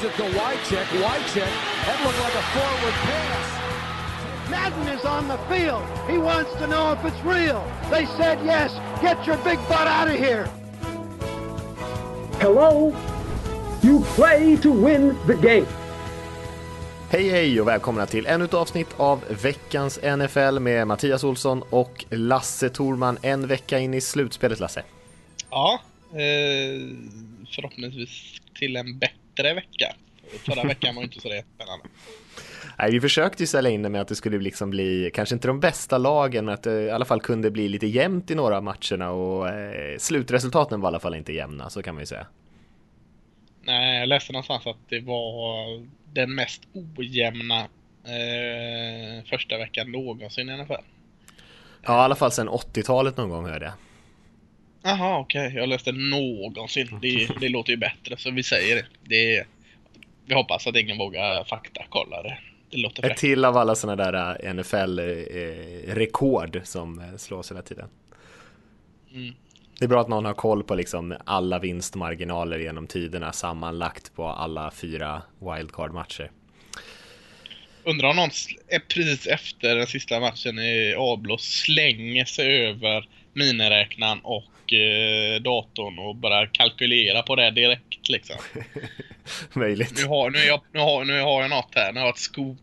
Gives it to Wycheck. Wycheck. That looked like a forward pass. Madden is on the field. He wants to know if it's real. They said yes. Get your big butt out of here. Hello? You play to win the game. Hej hej och välkomna till ännu ett avsnitt av veckans NFL med Mattias Olsson och Lasse Thorman en vecka in i slutspelet Lasse. Ja, eh, förhoppningsvis till en bättre vecka. Förra veckan var inte så spännande. Nej, vi försökte ju sälja in det med att det skulle liksom bli, kanske inte de bästa lagen, men att det i alla fall kunde bli lite jämnt i några av matcherna och eh, slutresultaten var i alla fall inte jämna, så kan man ju säga. Nej, jag läste någonstans att det var den mest ojämna eh, första veckan någonsin i NFL. Ja, i alla fall sedan 80-talet någon gång hörde jag. Jaha, okej. Okay. Jag läste någonsin. Det, det låter ju bättre, så vi säger det. det vi hoppas att ingen vågar faktakolla det. Det låter Ett till av alla sådana där eh, NFL-rekord eh, som eh, slås hela tiden. Mm. Det är bra att någon har koll på liksom alla vinstmarginaler genom tiderna sammanlagt på alla fyra wildcard-matcher. Undrar om någon precis efter den sista matchen i Ablo slänger sig över miniräknaren och eh, datorn och börjar kalkylera på det direkt liksom. Möjligt. Nu har, nu, jag, nu, har, nu har jag något här, nu har jag ett scoop.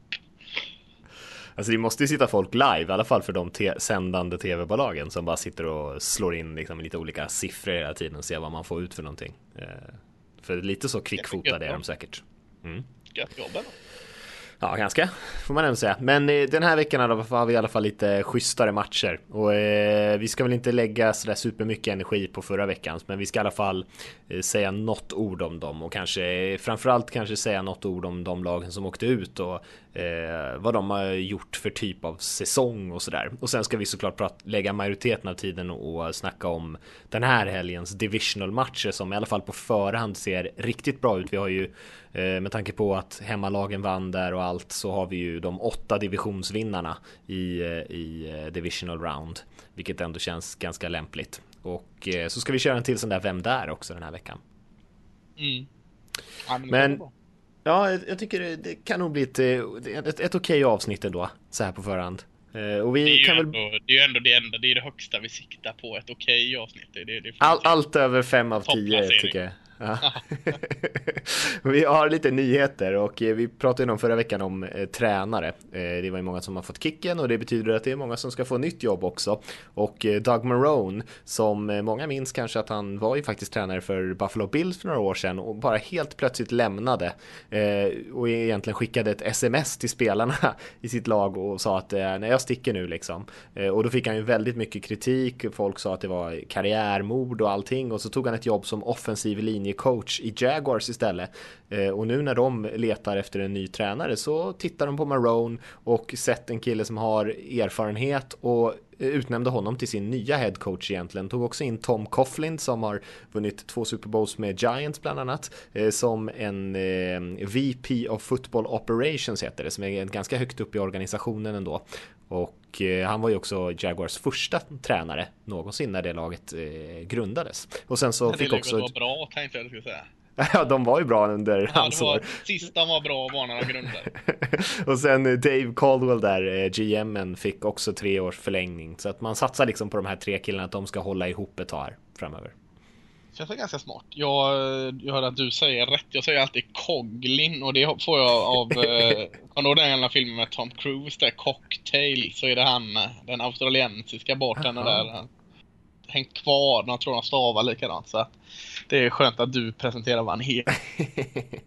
Alltså det måste ju sitta folk live, i alla fall för de te sändande tv-bolagen som bara sitter och slår in liksom lite olika siffror hela tiden och ser vad man får ut för någonting. Eh, för lite så kvickfotade är de säkert. Mm. Gött jobb ändå. Ja, ganska får man ändå säga. Men eh, den här veckan har vi i alla fall lite schysstare matcher och eh, vi ska väl inte lägga sådär supermycket energi på förra veckans, men vi ska i alla fall eh, säga något ord om dem och kanske eh, framförallt kanske säga något ord om de lagen som åkte ut och eh, vad de har gjort för typ av säsong och sådär. Och sen ska vi såklart lägga majoriteten av tiden och snacka om den här helgens divisional matcher som i alla fall på förhand ser riktigt bra ut. Vi har ju eh, med tanke på att hemmalagen vann där och allt så har vi ju de åtta divisionsvinnarna i, eh, i eh, divisional round, vilket ändå känns ganska lämpligt. Och så ska vi köra en till sån där Vem där också den här veckan. Mm. Ja, men, men Ja, jag tycker det kan nog bli ett, ett, ett okej avsnitt ändå, så här på förhand. Eh, och vi det, är kan ändå, väl... det är ju ändå det enda, det är det högsta vi siktar på, ett okej avsnitt. Det, det, All, allt över fem av tio tycker jag. Ja. vi har lite nyheter och eh, vi pratade om förra veckan om eh, tränare. Eh, det var ju många som har fått kicken och det betyder att det är många som ska få nytt jobb också. Och eh, Doug Marone, som eh, många minns kanske att han var ju faktiskt tränare för Buffalo Bills för några år sedan och bara helt plötsligt lämnade eh, och egentligen skickade ett sms till spelarna i sitt lag och sa att nej, jag sticker nu liksom. och då fick han ju väldigt mycket kritik. Folk sa att det var karriärmord och allting och så tog han ett jobb som offensiv linje linjecoach i Jaguars istället. Eh, och nu när de letar efter en ny tränare så tittar de på Marone och sett en kille som har erfarenhet och utnämnde honom till sin nya headcoach egentligen. Tog också in Tom Coughlin som har vunnit två Super Bowls med Giants bland annat. Eh, som en eh, VP of Football Operations heter det, som är ganska högt upp i organisationen ändå. Och eh, han var ju också Jaguars första tränare någonsin när det laget eh, grundades. Och sen så det fick också... Det var bra tänkte jag skulle säga. Ja, de var ju bra under ja, hans år. Sist de var bra var när de grundade. och sen eh, Dave Caldwell där, GMen, fick också tre års förlängning. Så att man satsar liksom på de här tre killarna, att de ska hålla ihop ett tag här framöver. Känns ganska smart. Jag, jag hörde att du säger rätt. Jag säger alltid Coglin och det får jag av... eh, kommer du den gamla filmen med Tom Cruise där, Cocktail, så är det han, den australiensiska bartendern där. Hängt kvar, jag tror de stavar likadant. Så att det är skönt att du presenterar vad han heter.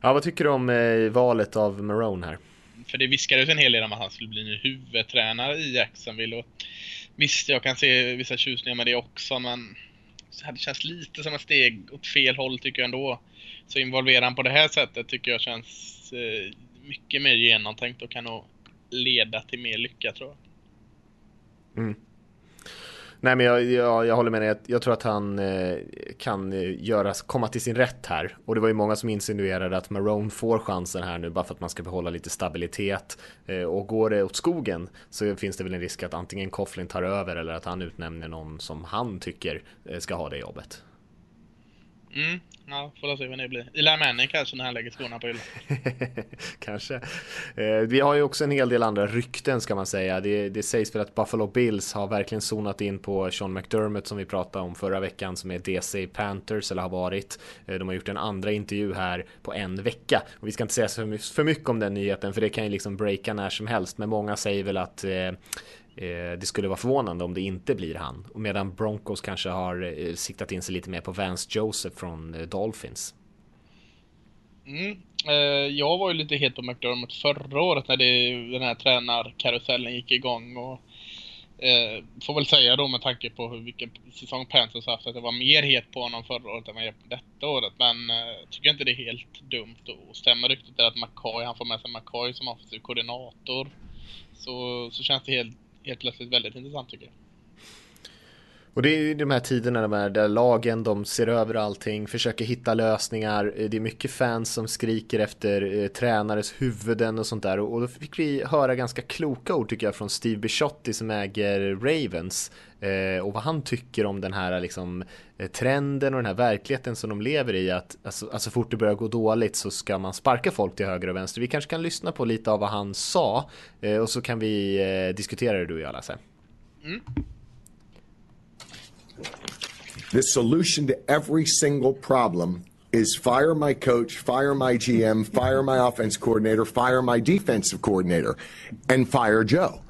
ja, vad tycker du om eh, valet av Marone här? För det viskades en hel del om att han skulle bli huvudtränare i Jacksonville. Och visst, jag kan se vissa tjusningar med det också, men det känns lite som ett steg åt fel håll tycker jag ändå. Så involverar han på det här sättet tycker jag känns eh, mycket mer genomtänkt och kan nog leda till mer lycka tror jag. Mm. Nej men jag, jag, jag håller med dig, jag tror att han eh, kan eh, göras, komma till sin rätt här. Och det var ju många som insinuerade att Marone får chansen här nu bara för att man ska behålla lite stabilitet. Eh, och går det åt skogen så finns det väl en risk att antingen Coughlin tar över eller att han utnämner någon som han tycker eh, ska ha det jobbet. Mm ja, får se vad det blir. Eli Manning kanske när han lägger skorna på hyllan. kanske. Eh, vi har ju också en hel del andra rykten ska man säga. Det, det sägs väl att Buffalo Bills har verkligen zonat in på Sean McDermott som vi pratade om förra veckan som är DC Panthers eller har varit. Eh, de har gjort en andra intervju här på en vecka och vi ska inte säga för mycket om den nyheten för det kan ju liksom breaka när som helst. Men många säger väl att eh, Eh, Eh, det skulle vara förvånande om det inte blir han. Och medan Broncos kanske har eh, siktat in sig lite mer på Vance Joseph från eh, Dolphins. Mm. Eh, jag var ju lite het på McDermott förra året när det, den här tränarkarusellen gick igång. Och, eh, får väl säga då med tanke på hur, vilken säsong Panthers haft att jag var mer het på honom förra året än vad jag är på detta året. Men eh, tycker inte det är helt dumt. Och stämmer ryktet att McCoy, han får med sig McCoy som offensiv koordinator. Så, så känns det helt helt plötsligt väldigt intressant tycker jag. Och det är ju de här tiderna där lagen de ser över allting, försöker hitta lösningar. Eh, det är mycket fans som skriker efter eh, tränares huvuden och sånt där. Och då fick vi höra ganska kloka ord tycker jag från Steve Bisciotti som äger Ravens. Eh, och vad han tycker om den här liksom, eh, trenden och den här verkligheten som de lever i. Att alltså, alltså fort det börjar gå dåligt så ska man sparka folk till höger och vänster. Vi kanske kan lyssna på lite av vad han sa. Eh, och så kan vi eh, diskutera det du och jag Lasse. Mm. The solution to every single problem is fire my coach, fire my GM, fire my offense coordinator, fire my defensive coordinator, and fire Joe.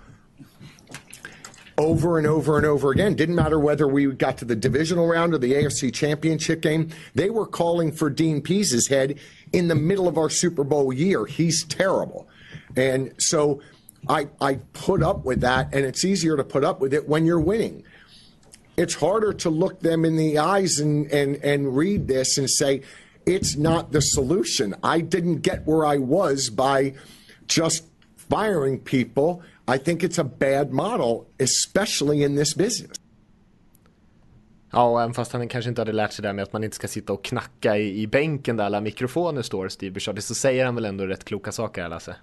Over and over and over again. Didn't matter whether we got to the divisional round or the AFC championship game. They were calling for Dean Pease's head in the middle of our Super Bowl year. He's terrible. And so I, I put up with that, and it's easier to put up with it when you're winning it's harder to look them in the eyes and, and, and read this and say, it's not the solution. I didn't get where I was by just firing people. I think it's a bad model, especially in this business. Ja, även fast han kanske inte hade lärt sig det med att man inte ska sitta och knacka i, i bänken där alla mikrofoner står, Steve Bischotti, så säger han väl ändå rätt kloka saker, Lasse?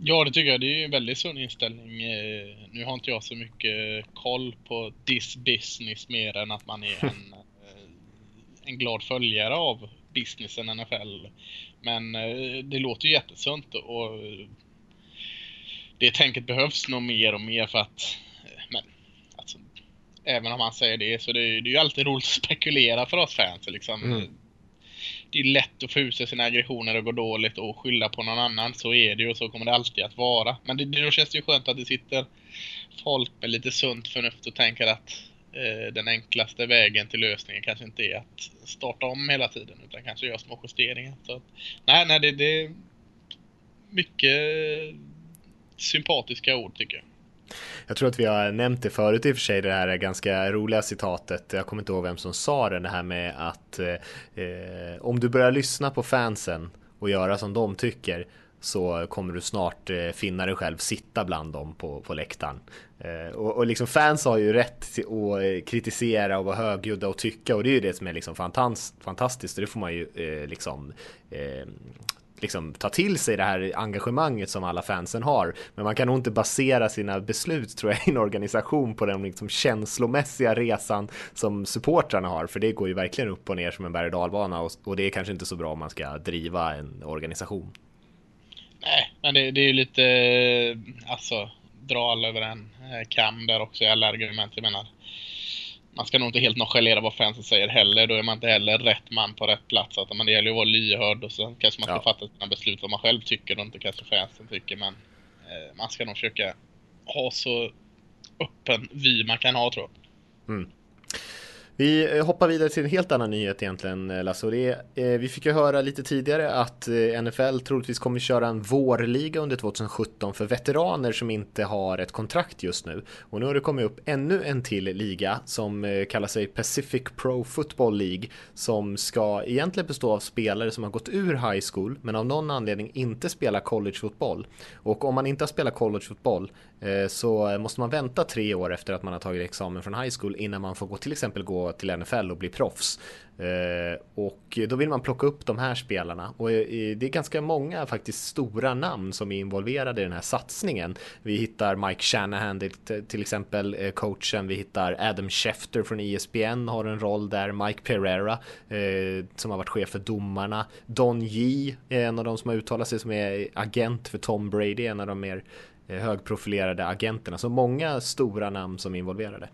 Ja, det tycker jag. Det är en väldigt sund inställning. Eh, nu har inte jag så mycket koll på this business mer än att man är en, eh, en glad följare av businessen NFL. Men eh, det låter ju jättesunt och det tänket behövs nog mer och mer för att men, alltså, även om han säger det så det, det är ju alltid roligt att spekulera för oss fans liksom. Mm det är lätt att få ut sig sina aggressioner och gå dåligt och skylla på någon annan. Så är det ju och så kommer det alltid att vara. Men det, då känns det ju skönt att det sitter folk med lite sunt förnuft och tänker att eh, den enklaste vägen till lösningen kanske inte är att starta om hela tiden utan kanske göra små justeringar. Så att, nej, nej, det, det är mycket sympatiska ord tycker jag. Jag tror att vi har nämnt det förut i och för sig, det här ganska roliga citatet. Jag kommer inte ihåg vem som sa det, det här med att eh, om du börjar lyssna på fansen och göra som de tycker så kommer du snart eh, finna dig själv sitta bland dem på, på läktaren. Eh, och, och liksom fans har ju rätt att eh, kritisera och vara högljudda och tycka och det är ju det som är liksom fantastiskt och det får man ju eh, liksom eh, liksom ta till sig det här engagemanget som alla fansen har. Men man kan nog inte basera sina beslut tror jag i en organisation på den liksom känslomässiga resan som supportrarna har. För det går ju verkligen upp och ner som en berg och dalbana och, och det är kanske inte så bra om man ska driva en organisation. Nej, men det, det är ju lite, alltså, dra alla över en eh, kam där också i alla argument. Jag menar, man ska nog inte helt nonchalera vad fansen säger heller. Då är man inte heller rätt man på rätt plats. Att man det gäller att vara lyhörd och så kanske man ska ja. fatta sina beslut vad man själv tycker och inte kanske fansen tycker. Men eh, man ska nog försöka ha så öppen vy man kan ha tror jag. Mm. Vi eh, hoppar vidare till en helt annan nyhet egentligen eh, Lasse. Och det är, eh, vi fick ju höra lite tidigare att NFL troligtvis kommer köra en vårliga under 2017 för veteraner som inte har ett kontrakt just nu. Och nu har det kommit upp ännu en till liga som kallar sig Pacific Pro Football League som ska egentligen bestå av spelare som har gått ur high school men av någon anledning inte spelar collegefotboll. Och om man inte har spelat collegefotboll Eh, så måste man vänta tre år efter att man har tagit examen från high school innan man får gå till exempel gå till NFL och bli proffs. Eh, och då vill man plocka upp de här spelarna och eh, det är ganska många faktiskt stora namn som är involverade i den här satsningen. Vi hittar Mike Shanahan till exempel coachen, vi hittar Adam Schefter från ESPN har en roll där, Mike Pereira som har varit chef för domarna, Don Yee är en av de som har uttalat sig som är agent för Tom Brady, en av de mer högprofilerade agenterna. Så många stora namn som är involverade.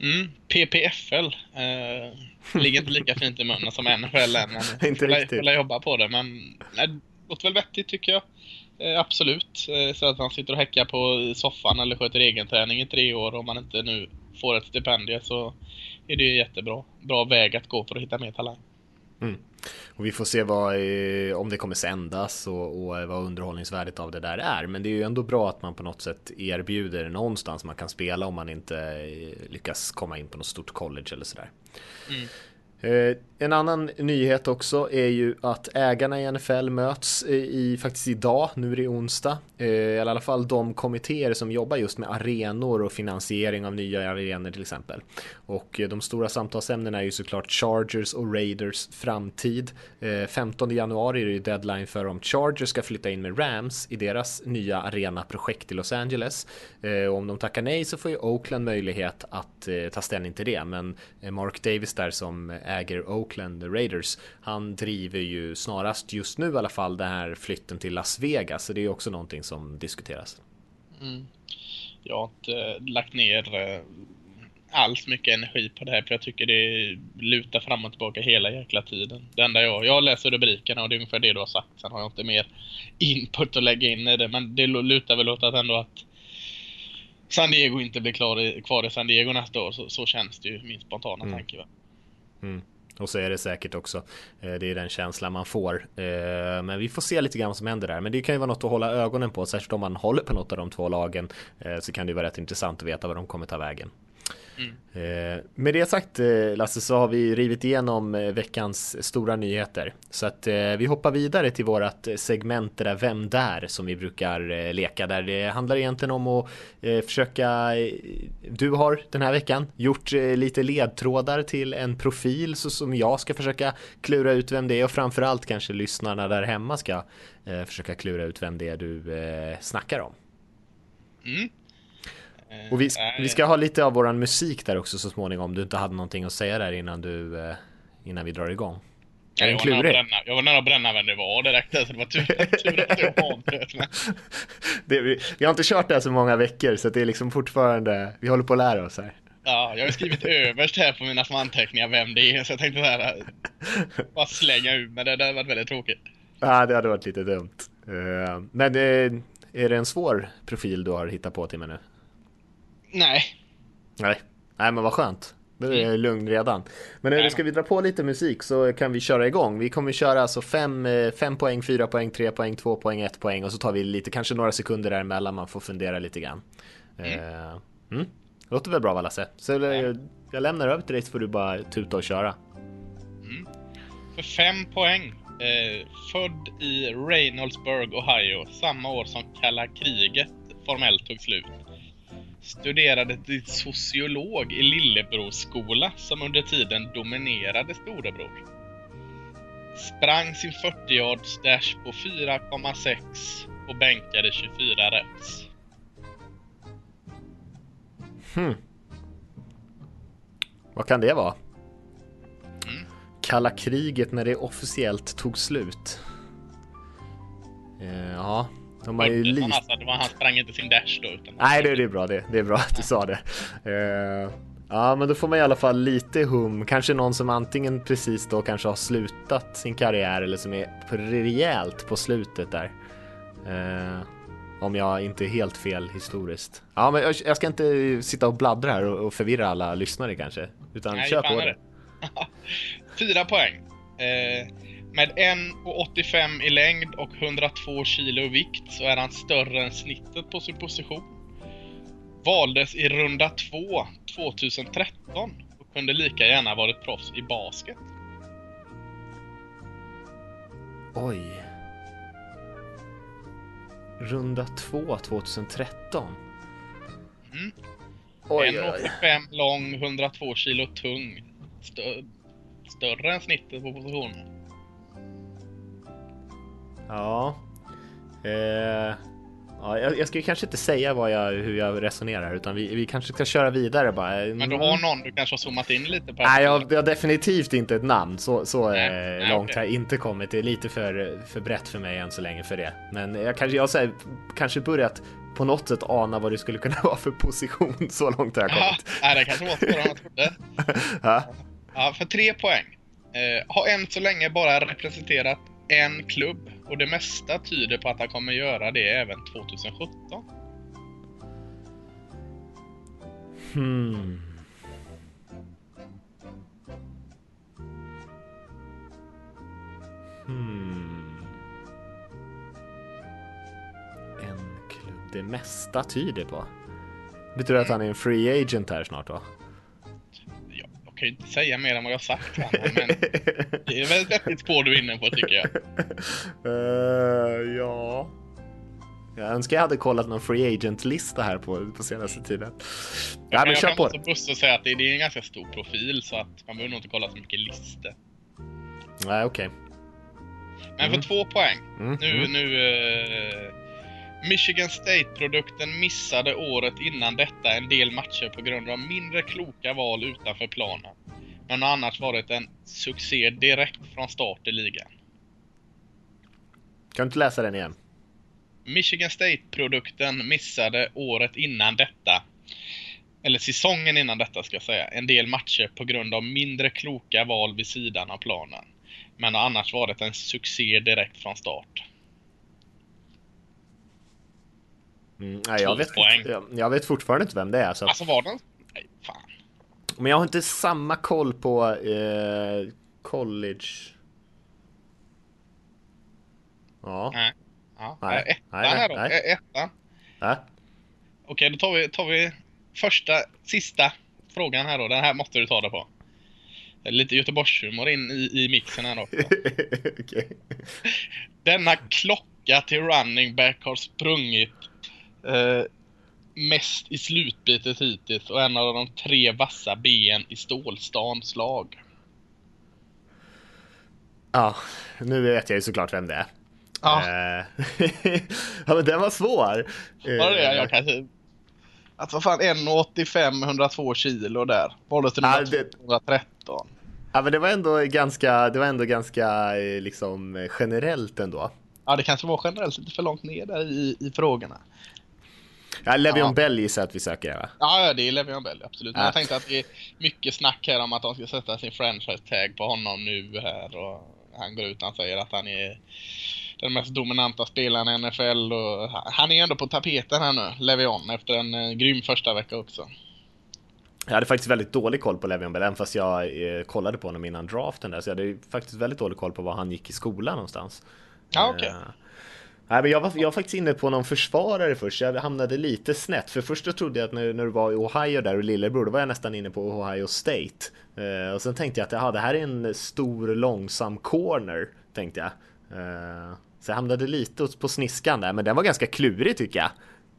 Mm, PPFL. Eh, ligger inte lika fint i munnen som NFL än. Men inte riktigt. Jag jobba på det, men nej, låter väl vettigt tycker jag. Eh, absolut. Eh, så att man sitter och häckar på soffan eller sköter egen träning i tre år om man inte nu får ett stipendium så är det jättebra. Bra väg att gå för att hitta mer talang. Mm. Och vi får se vad, eh, om det kommer sändas och, och, vad underhållningsvärdet av det där är. Men det är ju ändå bra att man på något sätt erbjuder någonstans man kan spela om man inte eh, lyckas komma in på något stort college eller sådär. Mm. Eh, en annan nyhet också är ju att ägarna i NFL möts i, faktiskt idag, nu är det onsdag, eh, i alla fall de kommittéer som jobbar just med arenor och finansiering av nya arenor till exempel. Och eh, de stora samtalsämnena är ju såklart Chargers och Raiders framtid. Eh, 15 januari är det ju deadline för om Chargers ska flytta in med Rams i deras nya arenaprojekt i Los Angeles. Eh, och om de tackar nej så får ju Oakland möjlighet att ta ställning till det, men Mark Davis där som äger Oakland Raiders. Han driver ju snarast just nu i alla fall den här flytten till Las Vegas. Så det är också någonting som diskuteras. Mm. Jag har inte lagt ner alls mycket energi på det här för jag tycker det lutar fram och tillbaka hela jäkla tiden. Det enda jag, jag läser rubrikerna och det är ungefär det du har sagt. Sen har jag inte mer input att lägga in i det men det lutar väl åt att ändå att San Diego inte blir klar i, kvar i San Diego nästa år. Så, så känns det ju, min spontana mm. tanke. Va? Mm. Och så är det säkert också. Eh, det är den känslan man får. Eh, men vi får se lite grann vad som händer där. Men det kan ju vara något att hålla ögonen på. Särskilt om man håller på något av de två lagen. Eh, så kan det vara rätt intressant att veta vad de kommer ta vägen. Mm. Med det sagt Lasse så har vi rivit igenom veckans stora nyheter. Så att vi hoppar vidare till vårat segment där Vem där som vi brukar leka där det handlar egentligen om att försöka Du har den här veckan gjort lite ledtrådar till en profil så som jag ska försöka klura ut vem det är och framförallt kanske lyssnarna där hemma ska försöka klura ut vem det är du snackar om. Mm. Och vi, vi ska ha lite av våran musik där också så småningom. Om du inte hade någonting att säga där innan du eh, innan vi drar igång. Är jag, var bränna, jag var nära att bränna vem det var direkt. Så det var tur, tur att jag avbröt vi, vi har inte kört det här så många veckor så det är liksom fortfarande, vi håller på att lära oss här. Ja, jag har skrivit överst här på mina anteckningar vem det är så jag tänkte så här, bara slänga ur men det, det hade varit väldigt tråkigt. Ja, det hade varit lite dumt. Eh, men eh, är det en svår profil du har hittat på till mig nu? Nej. Nej, nej men vad skönt. Nu är jag mm. lugn redan. Men nu ska vi dra på lite musik så kan vi köra igång. Vi kommer köra alltså 5 fem, poäng, 4 poäng, 3 poäng, 2 poäng, 1 poäng och så tar vi lite, kanske några sekunder däremellan man får fundera lite grann. Mm. Uh, mm. Låter väl bra va Lasse? Så jag, jag lämnar över till dig så får du bara tuta och köra. Mm. För 5 poäng. Eh, född i Reynoldsburg, Ohio, samma år som kalla kriget formellt tog slut studerade till sociolog i Lillebrorskola som under tiden dominerade storebror. Sprang sin 40 yards dash på 4,6 och bänkade 24 reps. Hmm. Vad kan det vara? Mm. Kalla kriget när det officiellt tog slut. Eh, ja, de har ju li... han, alltså, han sprang inte sin dash då. Utan Nej, det, det är bra det. Det är bra att du sa det. Uh, ja, men då får man i alla fall lite hum. Kanske någon som antingen precis då kanske har slutat sin karriär eller som är rejält på slutet där. Uh, om jag inte är helt fel historiskt. Ja, men jag, jag ska inte sitta och bladdra här och, och förvirra alla lyssnare kanske. Utan Nej, kör på det. Fyra poäng. Eh, med 1,85 i längd och 102 kilo i vikt så är han större än snittet på sin position. Valdes i runda 2 2013 och kunde lika gärna varit proffs i basket. Oj. Runda 2 2013? Mm. 1,85 lång, 102 kilo tung. Stö större än snittet på positionen. Ja. Eh, ja jag, jag ska kanske inte säga vad jag, hur jag resonerar utan vi, vi kanske ska köra vidare bara. Men du har någon du kanske har zoomat in lite på? Nej, jag, jag har definitivt inte ett namn. Så, så nej, eh, nej, långt okay. har jag inte kommit. Det är lite för, för brett för mig än så länge för det. Men jag kanske, jag har här, kanske börjat på något sätt ana vad det skulle kunna vara för position. Så långt har jag kommit. Ja, det kanske var svårare än jag trodde. ja, för tre poäng. Eh, har än så länge bara representerat en klubb och det mesta tyder på att han kommer göra det även 2017. Hmm. Hmm. En klubb det mesta tyder på. Betyder det att han är en free agent här snart då? Jag kan ju inte säga mer än vad jag sagt men det är väl ett vettigt spår du är inne på tycker jag. Uh, ja. Jag önskar jag hade kollat någon free agent-lista här på, på senaste tiden. Ja, men jag kör kan på. Jag kan säga att det, det, är en ganska stor profil så att man behöver nog inte kolla så mycket listor. Nej, okej. Okay. Men för mm. två poäng. Mm. Nu, mm. nu uh, Michigan State-produkten missade året innan detta en del matcher på grund av mindre kloka val utanför planen. Men har annars varit en succé direkt från start i ligan. Kan du inte läsa den igen? Michigan State-produkten missade året innan detta, eller säsongen innan detta ska jag säga, en del matcher på grund av mindre kloka val vid sidan av planen. Men har annars varit en succé direkt från start. Mm, nej, jag, vet jag, jag, vet fortfarande inte vem det är. Så Alltså var den? Nej, fan. Men jag har inte samma koll på eh, college. Ja. Nej. Ja. Nej. Ettan nej, här då. Nej. Ettan. Nej. Okej, då tar vi, tar vi första, sista frågan här då. Den här måste du ta det på. Lite Göteborgshumor in i, i mixen här också. okay. Denna klocka till running back har sprungit Eh, mest i slutbitet hittills och en av de tre vassa ben i Stålstans lag. Ja, nu vet jag ju såklart vem det är. Ja. Eh, ja men den var svår. Var det det? Jag kanske... Att vad fan 1,85 102 kilo där. Var till ja, det... 113. Ja men det var ändå ganska, det var ändå ganska eh, liksom generellt ändå. Ja det kanske var generellt lite för långt ner där i, i frågorna. Ja, Levion ja. Bell gissar att vi söker va? Ja, det är Levion Bell, absolut. Men jag tänkte att det är mycket snack här om att de ska sätta sin franchise-tag på honom nu här. Och han går ut och säger att han är den mest dominanta spelaren i NFL. Och han är ändå på tapeten här nu, Levion, efter en eh, grym första vecka också. Jag hade faktiskt väldigt dålig koll på Levion Bell, även fast jag eh, kollade på honom innan draften där. Så jag hade faktiskt väldigt dålig koll på var han gick i skolan någonstans. Ja, okej. Okay. Nej, men jag, var, jag var faktiskt inne på någon försvarare först, jag hamnade lite snett. För först trodde jag att när, när du var i Ohio där och lillebror, då var jag nästan inne på Ohio State. Eh, och sen tänkte jag att aha, det här är en stor långsam corner, tänkte jag. Eh, så jag hamnade lite på sniskan där, men den var ganska klurig tycker jag.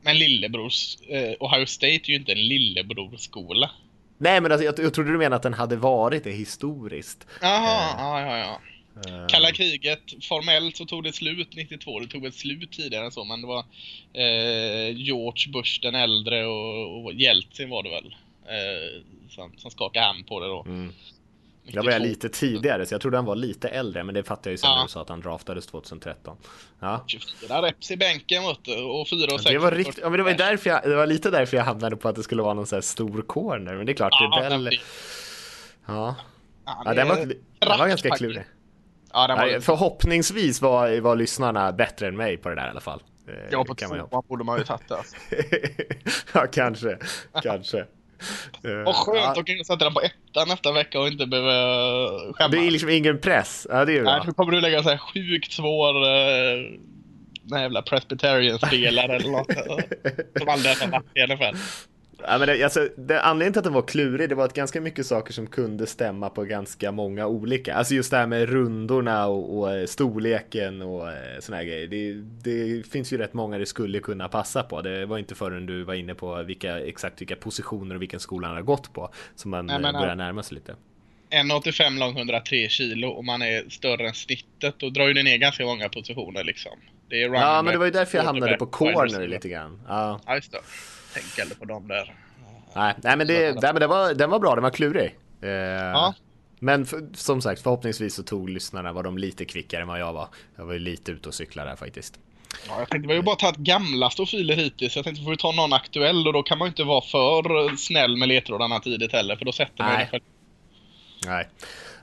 Men lillebrors, eh, Ohio State är ju inte en lillebrorskola. Nej, men alltså, jag, jag trodde du menade att den hade varit det historiskt. Jaha, eh. ja, ja, ja. Uh... Kalla kriget, formellt så tog det slut 92. Det tog ett slut tidigare än så, men det var eh, George Bush den äldre och, och Jeltsin var det väl. Eh, som, som skakade hand på det då. Mm. Jag var lite tidigare, så jag trodde han var lite äldre, men det fattade jag ju sen ja. när du sa att han draftades 2013. Ja. 24 reps i bänken och 4 och 6. Det var, rikt... ja, men det, var därför jag, det var lite därför jag hamnade på att det skulle vara någon sån här stor corner, men det är klart, ja, det är väl... Ja. Ja, ja, den var, den var ganska klurig. Ja, var... Nej, förhoppningsvis var, var lyssnarna bättre än mig på det där i alla fall. Ja, på kan tvåan borde man ju tagit det. Alltså. ja, kanske. kanske. Och skönt ja. att kunna sätta den på ettan nästa vecka och inte behöva skämmas. Det är liksom ingen press. Ja, det är bra. Nej, nu kommer du lägga så här sjukt svår uh, jävla Presbyterian-spelare eller något. Som aldrig har varit i alla fall. Ja, men det, alltså, det, anledningen till att den var klurig, det var att ganska mycket saker som kunde stämma på ganska många olika. Alltså just det här med rundorna och, och eh, storleken och eh, såna här grejer. Det, det, finns ju rätt många det skulle kunna passa på. Det var inte förrän du var inne på vilka, exakt vilka positioner och vilken skola han har gått på som man Nej, men, börjar närma sig lite. 1,85 lång, 103 kilo och man är större än snittet. Då drar ju ner ganska många positioner liksom. Det ja, men det var ju därför jag hamnade på corner lite grann. Ja, ja just det. Tänk aldrig på dem där. Nej, nej men, det, nej, men det var, den var bra, den var klurig. Eh, ja. Men för, som sagt, förhoppningsvis så tog lyssnarna var de lite kvickare än vad jag var. Jag var ju lite ute och cyklade där faktiskt. Ja, jag tänkte vi har ju bara tagit gamla stofiler hittills. Jag tänkte får vi ta någon aktuell och då kan man ju inte vara för snäll med ledtrådarna tidigt heller för då sätter man Nej. Nej.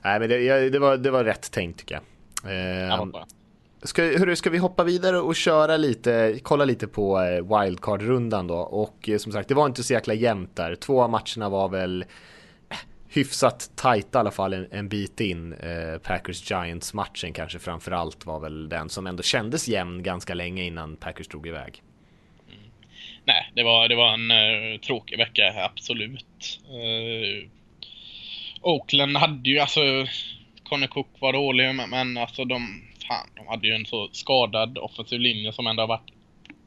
Nej, men det, det, var, det var rätt tänkt tycker jag. Eh, jag Ska, hur, ska vi hoppa vidare och köra lite, kolla lite på eh, wildcard-rundan då och eh, som sagt det var inte så jäkla jämnt där. Två av matcherna var väl eh, hyfsat tajta i alla fall en, en bit in. Eh, Packers Giants matchen kanske framförallt var väl den som ändå kändes jämn ganska länge innan Packers drog iväg. Mm. Nej, det var, det var en uh, tråkig vecka, absolut. Uh, Oakland hade ju alltså, Conny Cook var dålig men alltså de fan, de hade ju en så skadad offensiv linje som ändå har varit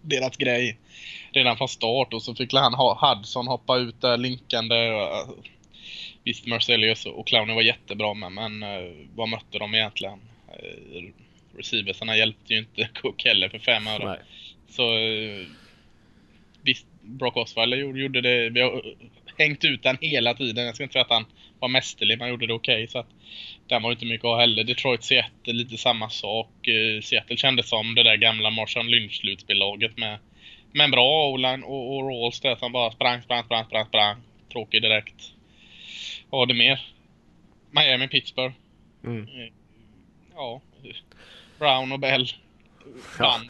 deras grej redan från start och så fick han ha Hudson hoppa ut där linkande. Visst, Marcelius och Clowny var jättebra med, men uh, vad mötte de egentligen? Uh, receiversarna hjälpte ju inte Cook heller för fem öre. Så uh, visst, Brock Osweiler gjorde, det. Vi har hängt ut den hela tiden. Jag ska inte säga att han var mästerlig, men gjorde det okej. Okay, så att den var inte mycket att ha heller. Detroit Seattle lite samma sak. Uh, Seattle kändes som det där gamla Marshall Lynch-slutspellaget med, med en bra o-line och, och Rawls där som bara sprang, sprang, sprang, sprang, sprang. Tråkig direkt. Vad var det mer? Miami, Pittsburgh. Mm. Uh, ja. Brown och Bell. Ja.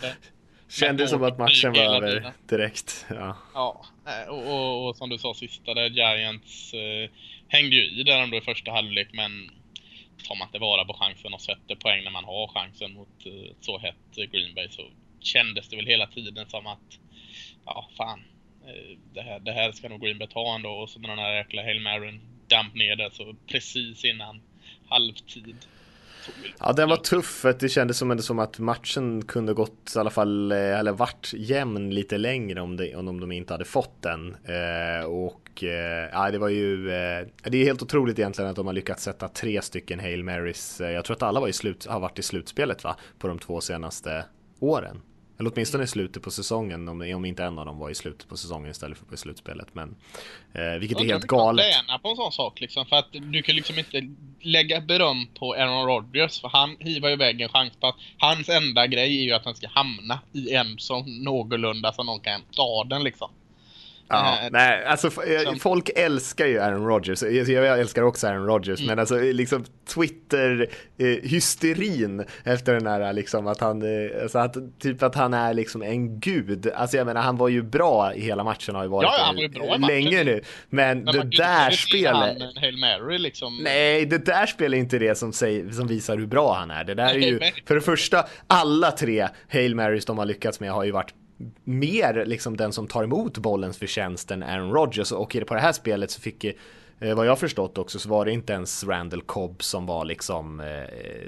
Kändes som att matchen var över direkt. Ja, ja och, och, och, som du sa sista där, Giants eh, hängde ju i där ändå i första halvlek men tar man inte vara på chansen och sätter poäng när man har chansen mot eh, ett så hett eh, Green Bay så kändes det väl hela tiden som att ja, fan. Eh, det, här, det här ska nog Green Bay ta ändå och så när den här jäkla Hail Maryn damp ner det så precis innan halvtid Ja, den var tuff för det kändes som, som att matchen kunde gått i alla fall, eh, eller vart jämn lite längre om, det, om de inte hade fått den. Eh, och eh, ja, det var ju, eh, det är helt otroligt egentligen att de har lyckats sätta tre stycken Hail Marys. Eh, jag tror att alla var i slut, har varit i slutspelet va, på de två senaste åren. Eller åtminstone i slutet på säsongen, om, om inte en av dem var i slutet på säsongen istället för på slutspelet. Men, eh, vilket är helt galet. Jag på en sån sak liksom, för att du kan liksom inte lägga beröm på Aaron Rodgers, för han hivar iväg en chanspass. Hans enda grej är ju att han ska hamna i en som någorlunda så någon kan ta den liksom. Ja, äh, nej, alltså som... folk älskar ju Aaron Rodgers. Jag älskar också Aaron Rodgers, mm. men alltså liksom Twitter-hysterin efter den här liksom att han, alltså att, typ att han är liksom en gud. Alltså jag menar, han var ju bra i hela matchen har ju varit ja, han var ju bra länge nu. Men, men det där spelet. Hail Mary liksom. Nej, det där spelet är inte det som, säger, som visar hur bra han är. Det där är ju, för det första, alla tre Hail Marys de har lyckats med har ju varit mer liksom den som tar emot bollens förtjänst än Aaron Rodgers och på det här spelet så fick Eh, vad jag förstått också så var det inte ens Randall Cobb som var liksom eh,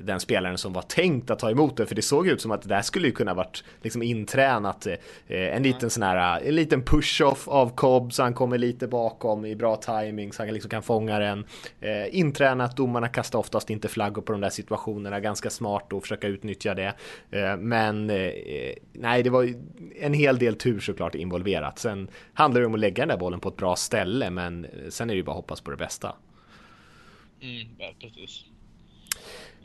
den spelaren som var tänkt att ta emot det. För det såg ut som att det där skulle ju kunna varit liksom intränat eh, en liten sån här en liten push-off av Cobb så han kommer lite bakom i bra timing så han liksom kan fånga den. Eh, intränat, domarna kastar oftast inte flaggor på de där situationerna. Ganska smart och försöka utnyttja det. Eh, men eh, nej det var en hel del tur såklart involverat. Sen handlar det om att lägga den där bollen på ett bra ställe men sen är det ju bara hoppas hoppas på det bästa. Mm, precis.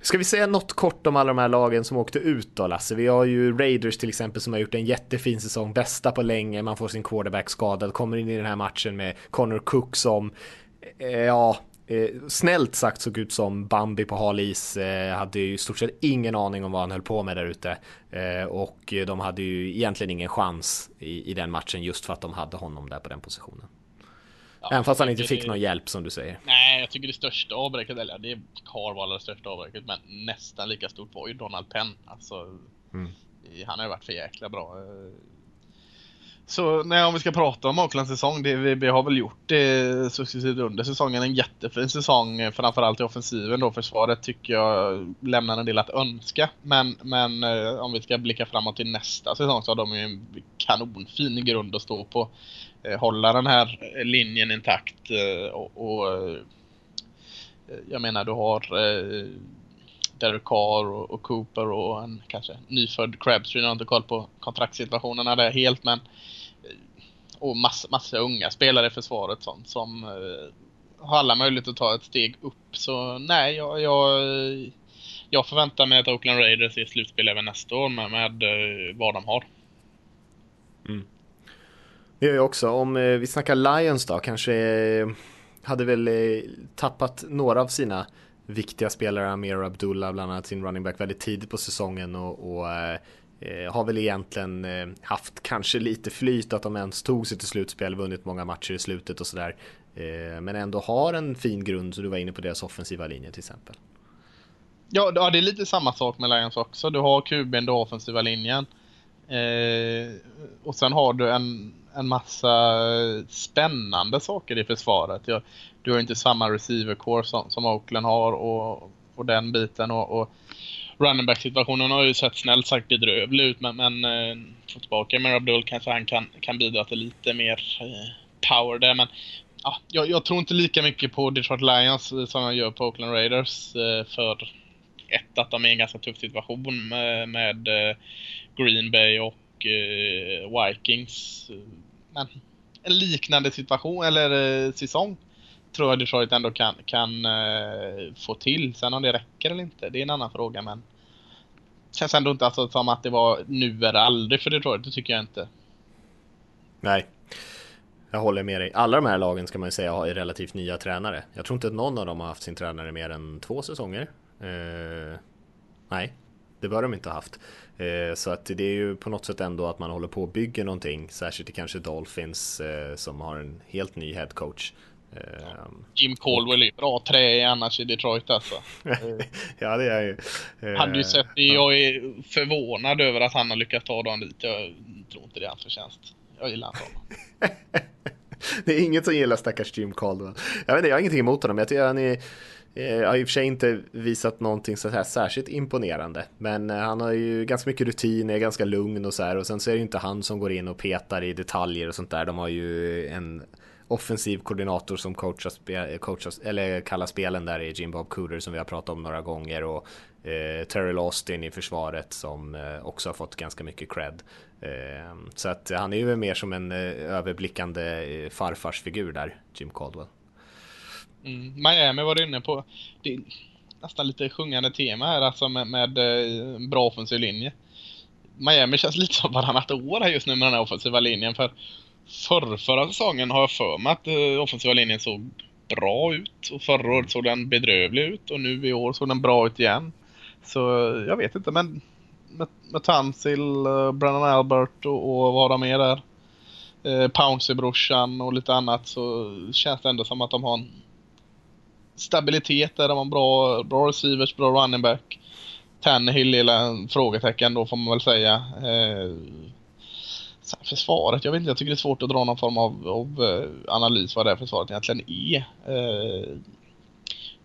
Ska vi säga något kort om alla de här lagen som åkte ut då Lasse? Vi har ju Raiders till exempel som har gjort en jättefin säsong, bästa på länge, man får sin quarterback skadad, kommer in i den här matchen med Connor Cook som, eh, ja, eh, snällt sagt såg ut som Bambi på hal is, eh, hade ju i stort sett ingen aning om vad han höll på med där ute. Eh, och de hade ju egentligen ingen chans i, i den matchen just för att de hade honom där på den positionen. Ja, Även fast han inte fick det... någon hjälp som du säger. Nej, jag tycker det största avbräcket, eller det har varit det största avbräcket, men nästan lika stort var ju Donald Penn. Alltså, mm. han har ju varit för jäkla bra. Så nej, om vi ska prata om Oaklands säsong, det, vi, vi, har väl gjort det successivt under säsongen. En jättefin säsong, eh, framförallt i offensiven då. Försvaret tycker jag lämnar en del att önska. Men, men eh, om vi ska blicka framåt till nästa säsong så har de ju en kanonfin grund att stå på. Eh, hålla den här linjen intakt och, och jag menar du har Derek Carr och, och, Cooper och en kanske nyfödd Crabtree. Jag har inte koll på kontraktssituationerna där helt men och massa, massa unga spelare i försvaret som, som uh, har alla möjlighet att ta ett steg upp. Så nej, jag, jag, jag förväntar mig att Oakland Raiders är slutspel även nästa år med, med uh, vad de har. Mm. Det gör jag också. Om uh, vi snackar Lions då, kanske hade väl tappat några av sina viktiga spelare, Amir Abdullah bland annat sin running back väldigt tidigt på säsongen och, och Eh, har väl egentligen eh, haft kanske lite flyt att de ens tog sig till slutspel, vunnit många matcher i slutet och sådär. Eh, men ändå har en fin grund, så du var inne på deras offensiva linje till exempel. Ja, det är lite samma sak med Lions också. Du har QB'n, du har offensiva linjen. Eh, och sen har du en, en massa spännande saker i försvaret. Du har inte samma receiver core som, som Oakland har och, och den biten. Och, och running back situationen har ju sett snällt sagt bedrövlig ut men, men eh, få tillbaka med Abdul kanske han kan, kan bidra till lite mer eh, power där. Men ja, jag, jag, tror inte lika mycket på Detroit Lions eh, som jag gör på Oakland Raiders. Eh, för ett, att de är i en ganska tuff situation med, med eh, Green Bay och eh, Vikings. Men en liknande situation, eller eh, säsong tror jag Detroit ändå kan, kan uh, få till. Sen om det räcker eller inte, det är en annan fråga men känns ändå inte alltså som att det var nu eller aldrig för Detroit, det tycker jag inte. Nej, jag håller med dig. Alla de här lagen ska man ju säga har relativt nya tränare. Jag tror inte att någon av dem har haft sin tränare mer än två säsonger. Uh, nej, det bör de inte ha haft. Eh, så att det är ju på något sätt ändå att man håller på och bygger någonting, särskilt i kanske Dolphins som har en helt ny headcoach coach. Ehm, Jim Caldwell är bra trä annars i Detroit alltså. ja det är ju. Hade ju sett det. Jag är förvånad över att han har lyckats ta dem dit. Jag tror inte det är hans förtjänst. Jag gillar inte honom. det är inget som gillar stackars Jim Caldwell. Jag, vet inte, jag har ingenting emot honom. Jag tycker han är jag har i och för sig inte visat någonting så här särskilt imponerande. Men eh, han har ju ganska mycket rutin, är ganska lugn och så här. Och sen så är det ju inte han som går in och petar i detaljer och sånt där. De har ju en offensiv koordinator som coachar, spe, coachar eller kallar spelen där är Jim Bob Cooter som vi har pratat om några gånger och eh, Terry Austin i försvaret som eh, också har fått ganska mycket cred. Eh, så att han är ju mer som en eh, överblickande eh, farfarsfigur där, Jim Caldwell. Mm, Miami var du inne på. Det är nästan lite sjungande tema här alltså med, med eh, bra offensiv linje. Miami känns lite som varannat år här just nu med den här offensiva linjen för förr, förra säsongen har jag för mig att uh, offensiva linjen såg bra ut. Och förra året såg den bedrövlig ut och nu i år såg den bra ut igen. Så eh, jag vet inte men med, med Tansil, eh, uh, Brennan Albert och, och vad de är där. Uh, Pouncy-brorsan och lite annat så känns det ändå som att de har en stabilitet där. De har bra, bra receivers, bra running back. Tannehill är en frågetecken då får man väl säga. Uh, försvaret, jag vet inte, jag tycker det är svårt att dra någon form av, av eh, analys vad det här försvaret egentligen är. Eh,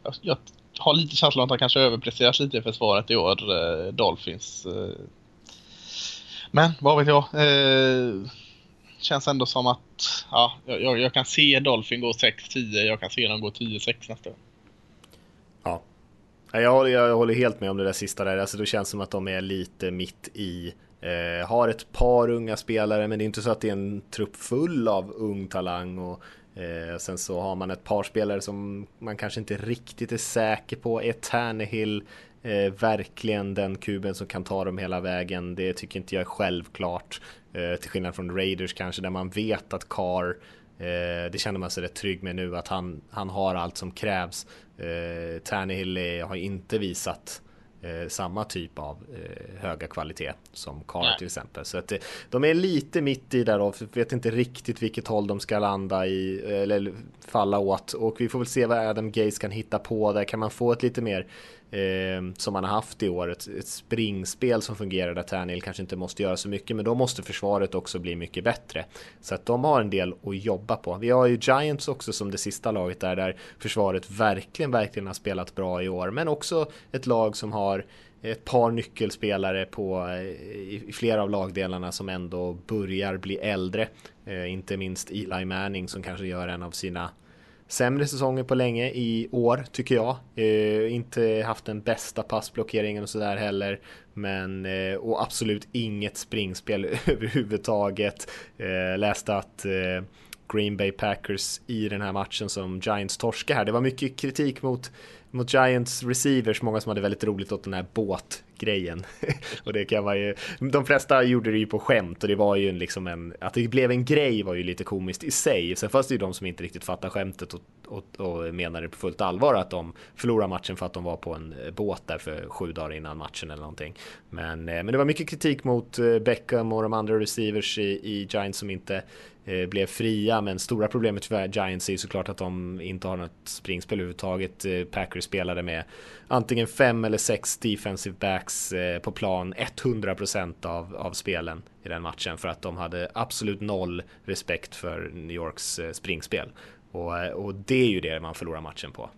jag, jag, har lite känslan att han kanske överpresteras lite i försvaret i år, eh, Dolphins. Men vad vet jag. känns ändå som att ja, jag, jag kan se Dolphin gå 6-10, jag kan se dem gå 10-6 nästa gång. Ja. Jag håller, jag håller helt med om det där sista där. Alltså det känns som att de är lite mitt i Eh, har ett par unga spelare men det är inte så att det är en trupp full av ung talang och eh, sen så har man ett par spelare som man kanske inte riktigt är säker på. Är Tannehill eh, verkligen den kuben som kan ta dem hela vägen? Det tycker inte jag är självklart. Eh, till skillnad från Raiders kanske där man vet att Carr eh, det känner man sig rätt trygg med nu att han, han har allt som krävs. Eh, Tannehill har inte visat eh, samma typ av eh, höga kvalitet som Carr till exempel. Så att det, de är lite mitt i där och vet inte riktigt vilket håll de ska landa i eller falla åt. Och vi får väl se vad Adam Gaze kan hitta på där. Kan man få ett lite mer eh, som man har haft i år. Ett, ett springspel som fungerar där Tannehill kanske inte måste göra så mycket, men då måste försvaret också bli mycket bättre. Så att de har en del att jobba på. Vi har ju Giants också som det sista laget där, där försvaret verkligen, verkligen har spelat bra i år, men också ett lag som har ett par nyckelspelare på, eh, i flera av lagdelarna som ändå börjar bli äldre. Eh, inte minst Eli Manning som kanske gör en av sina sämre säsonger på länge i år tycker jag. Eh, inte haft den bästa passblockeringen och sådär heller. Men, eh, och absolut inget springspel överhuvudtaget. Eh, läste att eh, Green Bay Packers i den här matchen som Giants torska här. Det var mycket kritik mot mot Giants receivers, många som hade väldigt roligt åt den här båtgrejen. och det kan vara ju, de flesta gjorde det ju på skämt och det var ju liksom en, att det blev en grej var ju lite komiskt i sig. Sen fanns det ju de som inte riktigt fattade skämtet och, och, och menade på fullt allvar att de förlorade matchen för att de var på en eh, båt där för sju dagar innan matchen eller någonting. Men, eh, men det var mycket kritik mot eh, Beckham och de andra receivers i, i Giants som inte Eh, blev fria. Men stora problemet för Giants är ju såklart att de inte har något springspel överhuvudtaget. Eh, Packers spelade med antingen fem eller sex defensive backs eh, på plan 100% av, av spelen i den matchen för att de hade absolut noll respekt för New Yorks springspel. Och, och det är ju det man förlorar matchen på.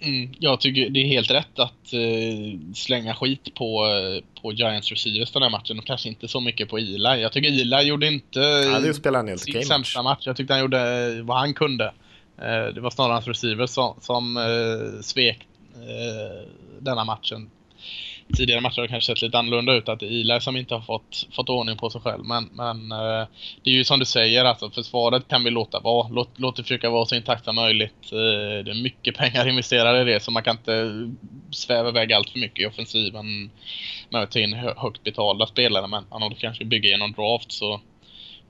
Mm, jag tycker det är helt rätt att uh, slänga skit på, uh, på Giants receivers den här matchen och kanske inte så mycket på Eli. Jag tycker Eli gjorde inte ja, spelar en sin sämsta match. Jag tyckte han gjorde vad han kunde. Uh, det var snarare hans receivers som, som svek denna matchen tidigare matcher har kanske sett lite annorlunda ut. Att det är Eli som inte har fått, fått ordning på sig själv. Men, men eh, det är ju som du säger, alltså försvaret kan vi låta vara. Låt, låt det försöka vara så intakt som möjligt. Eh, det är mycket pengar investerade i det så man kan inte sväva iväg allt för mycket i offensiven med att ta in högt betalda spelare. Men om du kanske bygger genom draft så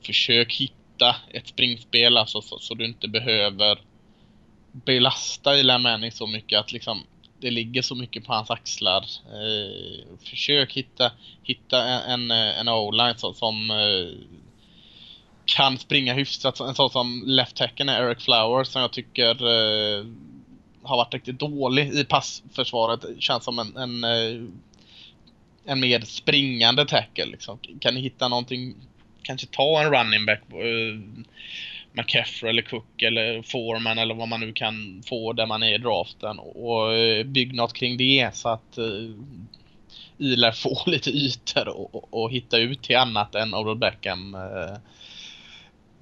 försök hitta ett springspel alltså, så, så du inte behöver belasta Eli Manning så mycket att liksom det ligger så mycket på hans axlar. Eh, försök hitta, hitta en, eh, en o-line som, som eh, kan springa hyfsat. En sån som left tacken är Eric Flowers som jag tycker eh, har varit riktigt dålig i passförsvaret. Känns som en, en, eh, en mer springande tackle. Liksom. Kan ni hitta någonting, kanske ta en running back eh, McCaffrey eller Cook eller Foreman eller vad man nu kan få där man är i draften och eh, bygg något kring det så att eh, uh, Ilar får lite ytor och, och, och, hitta ut till annat än Odell Beckham. Uh,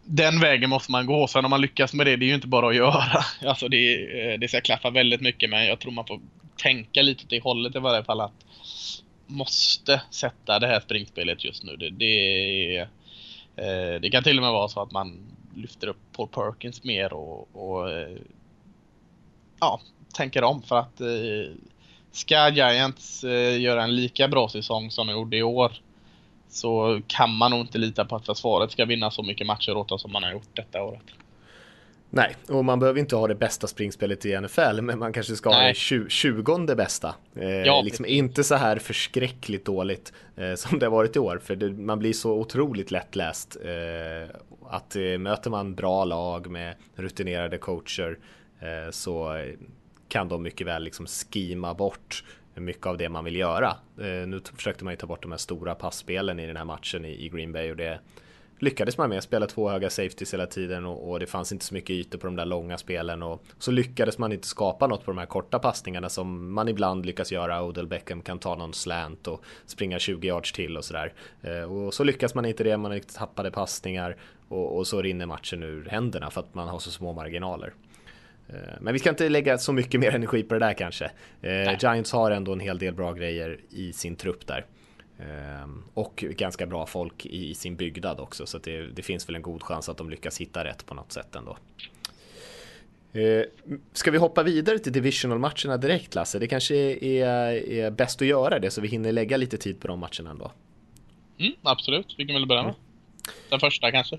den vägen måste man gå. Sen om man lyckas med det, det är ju inte bara att göra. Alltså det, det ska klaffa väldigt mycket men jag tror man får tänka lite åt det hållet i varje fall att måste sätta det här springspelet just nu. Det, det, det kan till och med vara så att man lyfter upp Paul Perkins mer och, och eh, ja, tänker om för att eh, ska Giants eh, göra en lika bra säsong som de gjorde i år så kan man nog inte lita på att försvaret ska vinna så mycket matcher åt oss som man har gjort detta året. Nej, och man behöver inte ha det bästa springspelet i NFL, men man kanske ska Nej. ha det tjugonde bästa. Eh, ja, liksom inte så här förskräckligt dåligt eh, som det har varit i år, för det, man blir så otroligt lättläst. Eh, att eh, möter man bra lag med rutinerade coacher eh, så kan de mycket väl liksom skima bort mycket av det man vill göra. Eh, nu försökte man ju ta bort de här stora passspelen i den här matchen i, i Green Bay och det lyckades man med. Spela två höga safeties hela tiden och, och, det fanns inte så mycket ytor på de där långa spelen och så lyckades man inte skapa något på de här korta passningarna som man ibland lyckas göra. Odell Beckham kan ta någon slant och springa 20 yards till och sådär. Eh, och så lyckas man inte det, man tappade passningar och, och så rinner matchen ur händerna för att man har så små marginaler. Eh, men vi ska inte lägga så mycket mer energi på det där kanske. Eh, Giants har ändå en hel del bra grejer i sin trupp där. Ehm, och ganska bra folk i sin byggnad också så det, det, finns väl en god chans att de lyckas hitta rätt på något sätt ändå. Ehm, ska vi hoppa vidare till divisional-matcherna direkt Lasse? Det kanske är, är, bäst att göra det så vi hinner lägga lite tid på de matcherna ändå. Mm, absolut, vi kan väl börja med den första kanske.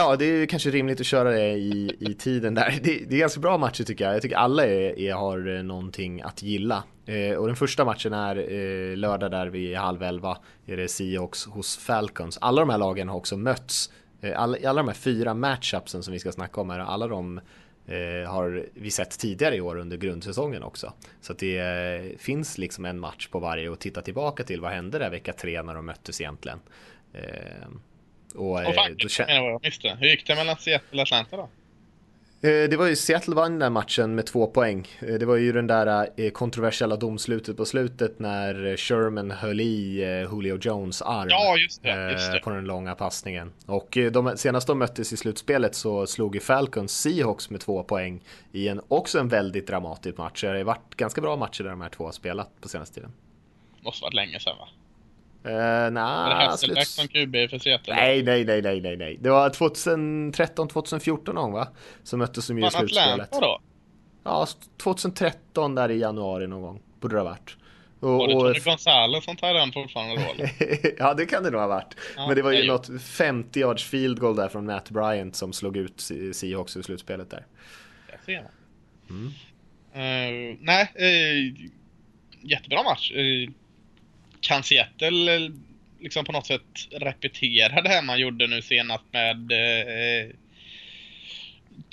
Ja, det är kanske rimligt att köra det i, i tiden där. Det, det är ganska bra matcher tycker jag. Jag tycker alla är, är, har eh, någonting att gilla. Eh, och den första matchen är eh, lördag där vid halv elva. Är det Seahawks hos Falcons. Alla de här lagen har också mötts. Eh, alla, alla de här fyra matchupsen som vi ska snacka om här, alla de eh, har vi sett tidigare i år under grundsäsongen också. Så att det eh, finns liksom en match på varje och titta tillbaka till vad hände där vecka tre när de möttes egentligen. Eh, Eh, och, och fan, då känner... Hur gick det mellan Seattle och Atlanta då? Eh, det var ju Seattle vann den matchen med två poäng. Eh, det var ju den där kontroversiella domslutet på slutet när Sherman höll i Julio Jones arm ja, just det, just det. på den långa passningen. Och de, senast de möttes i slutspelet så slog ju Falcons Seahawks med två poäng i en också en väldigt dramatisk match. Det har varit ganska bra matcher där de här två har spelat på senaste tiden. Måste varit länge sedan va? Uh, nah, är det Hasselback som QB för Seattle? Nej, nej, nej, nej, nej, nej. Det var 2013, 2014 någon va? Som möttes de ju i slutspelet. Då? Ja, 2013 där i januari någon gång. Borde det ha varit. Och, var det Tony Gonzales som tar den fortfarande då? ja, det kan det nog ha varit. Ja, Men det var ju något 50 yards field goal där från Matt Bryant som slog ut Seahawks i slutspelet där. Jag ser man. Mm. Uh, nej, uh, jättebra match. Uh, kan Seattle eh, liksom på något sätt repetera det här man gjorde nu senast med eh,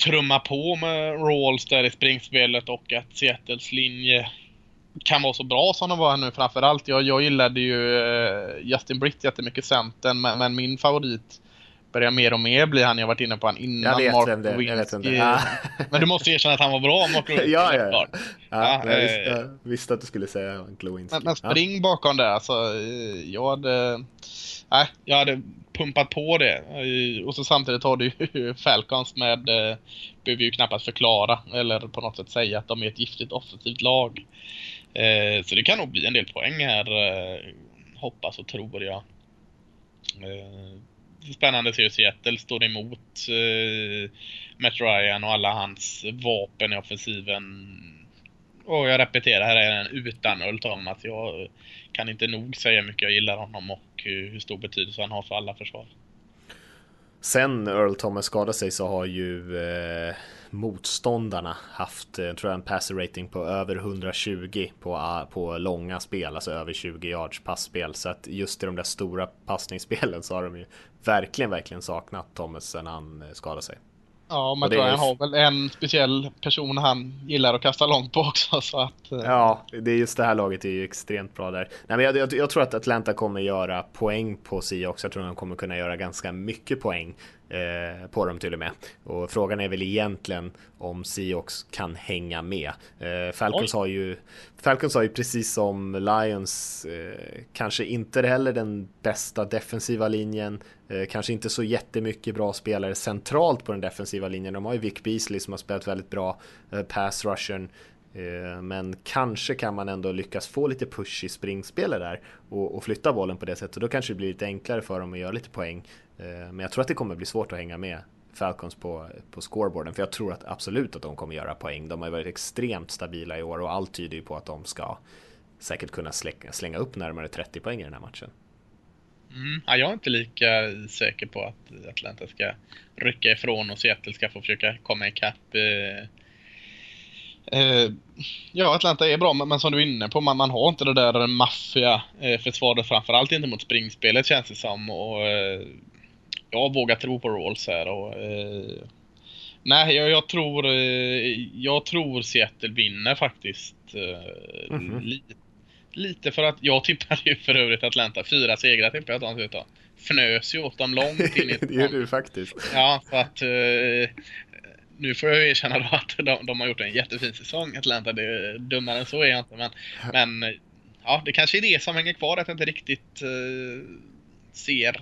trumma på med Rawls där i springspelet och att Seattles linje kan vara så bra som de var nu framförallt. Jag, jag gillade ju eh, Justin Britt jättemycket centern men, men min favorit börjar mer och mer bli han jag varit inne på han innan. Jag vet Mark vem det är. Jag vet vem det är. Men du måste erkänna att han var bra, Mark Lewinsky. ja, ja, ja. ja, jag, visste, eh, jag visste att du skulle säga Lewinsky. Men, men spring ja. bakom det. Alltså, eh, jag hade... Nej, jag hade pumpat på det. Eh, och så samtidigt har du ju Falcons med... Behöver ju knappast förklara eller på något sätt säga att de är ett giftigt offensivt lag. Så det kan nog bli en del poäng här. Hoppas och tror jag spännande att se hur Seattle står emot eh, Matt Ryan och alla hans vapen i offensiven. Och jag repeterar, här är den utan Earl Thomas. Jag kan inte nog säga hur mycket jag gillar honom och eh, hur stor betydelse han har för alla försvar. Sen Earl Thomas skadade sig så har ju eh, motståndarna haft, eh, tror jag, en passer rating på över 120 på, ah, på långa spel, alltså över 20 yards passspel. Så att just i de där stora passningsspelen så har de ju verkligen, verkligen saknat Thomas sen han eh, skadade sig. Ja, men tror jag har väl en speciell person han gillar att kasta långt på också. Så att, eh. Ja, det är just det här laget är ju extremt bra där. Nej, men jag, jag, jag tror att Atlanta kommer göra poäng på Seahawks. Jag tror att de kommer kunna göra ganska mycket poäng eh, på dem till och med. Och frågan är väl egentligen om Seahawks kan hänga med. Eh, Falcons, har ju, Falcons har ju precis som Lions eh, kanske inte heller den bästa defensiva linjen. Eh, kanske inte så jättemycket bra spelare centralt på den defensiva linjen. De har ju Vic Beasley som har spelat väldigt bra eh, pass rushern. Eh, men kanske kan man ändå lyckas få lite push i springspelet där och, och, flytta bollen på det sättet. Då kanske det blir lite enklare för dem att göra lite poäng. Eh, men jag tror att det kommer bli svårt att hänga med Falcons på, på scoreboarden. För jag tror att absolut att de kommer göra poäng. De har varit extremt stabila i år och allt tyder ju på att de ska säkert kunna slänga, slänga upp närmare 30 poäng i den här matchen. Mm. Ja, jag är inte lika säker på att Atlanta ska rycka ifrån och Seattle ska få försöka komma ikapp. Eh, eh, ja, Atlanta är bra, men, som du är inne på, man, man har inte det där maffiga eh, försvaret, framförallt inte mot springspelet känns det som. Och, eh, jag vågar tro på Rawls här. Och, eh, nej, jag, jag, tror, eh, jag tror Seattle vinner faktiskt. Mm -hmm. lite Lite för att jag tippade ju för övrigt Atlanta. Fyra segrar tippade jag att de skulle ta. Fnös ju åt dem långt in i Det gör du faktiskt. Ja, för att uh, nu får jag erkänna då att de, de, har gjort en jättefin säsong, Atlanta. Det dummare än så är jag inte. Men, men ja, det kanske är det som hänger kvar, att jag inte riktigt uh, ser,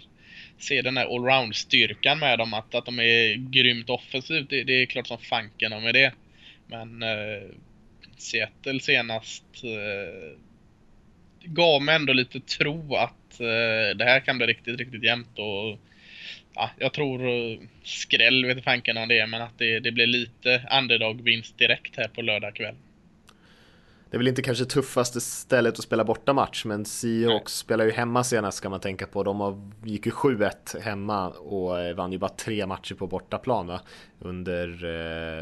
se den här allround-styrkan med dem. Att, att de är grymt offensivt, det, det är klart som fanken de är det. Men eh, Seattle senast eh, gav mig ändå lite tro att eh, det här kan bli riktigt, riktigt jämnt och ja, jag tror eh, skräll vet fanken om det är, men att det, det blir lite underdog-vinst direkt här på lördag kväll. Det är väl inte kanske tuffaste stället att spela borta match, men Seahawks spelar ju hemma senast ska man tänka på. De har, gick ju 7-1 hemma och eh, vann ju bara tre matcher på bortaplan va? under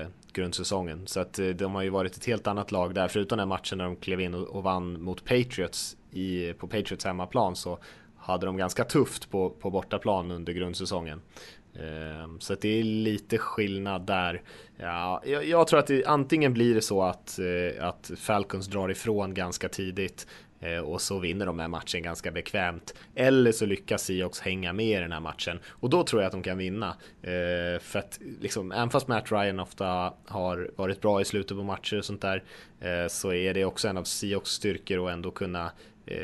eh, grundsäsongen. Så att eh, de har ju varit ett helt annat lag där, förutom den matchen när de klev in och, och vann mot Patriots i, på Patriots hemmaplan så hade de ganska tufft på, på bortaplan under grundsäsongen. Ehm, så att det är lite skillnad där. Ja, jag, jag tror att det, antingen blir det så att, eh, att Falcons drar ifrån ganska tidigt eh, och så vinner de här matchen ganska bekvämt. Eller så lyckas Seahawks hänga med i den här matchen och då tror jag att de kan vinna. Eh, för att liksom, även fast Matt Ryan ofta har varit bra i slutet på matcher och sånt där så är det också en av Seahawks styrkor att ändå kunna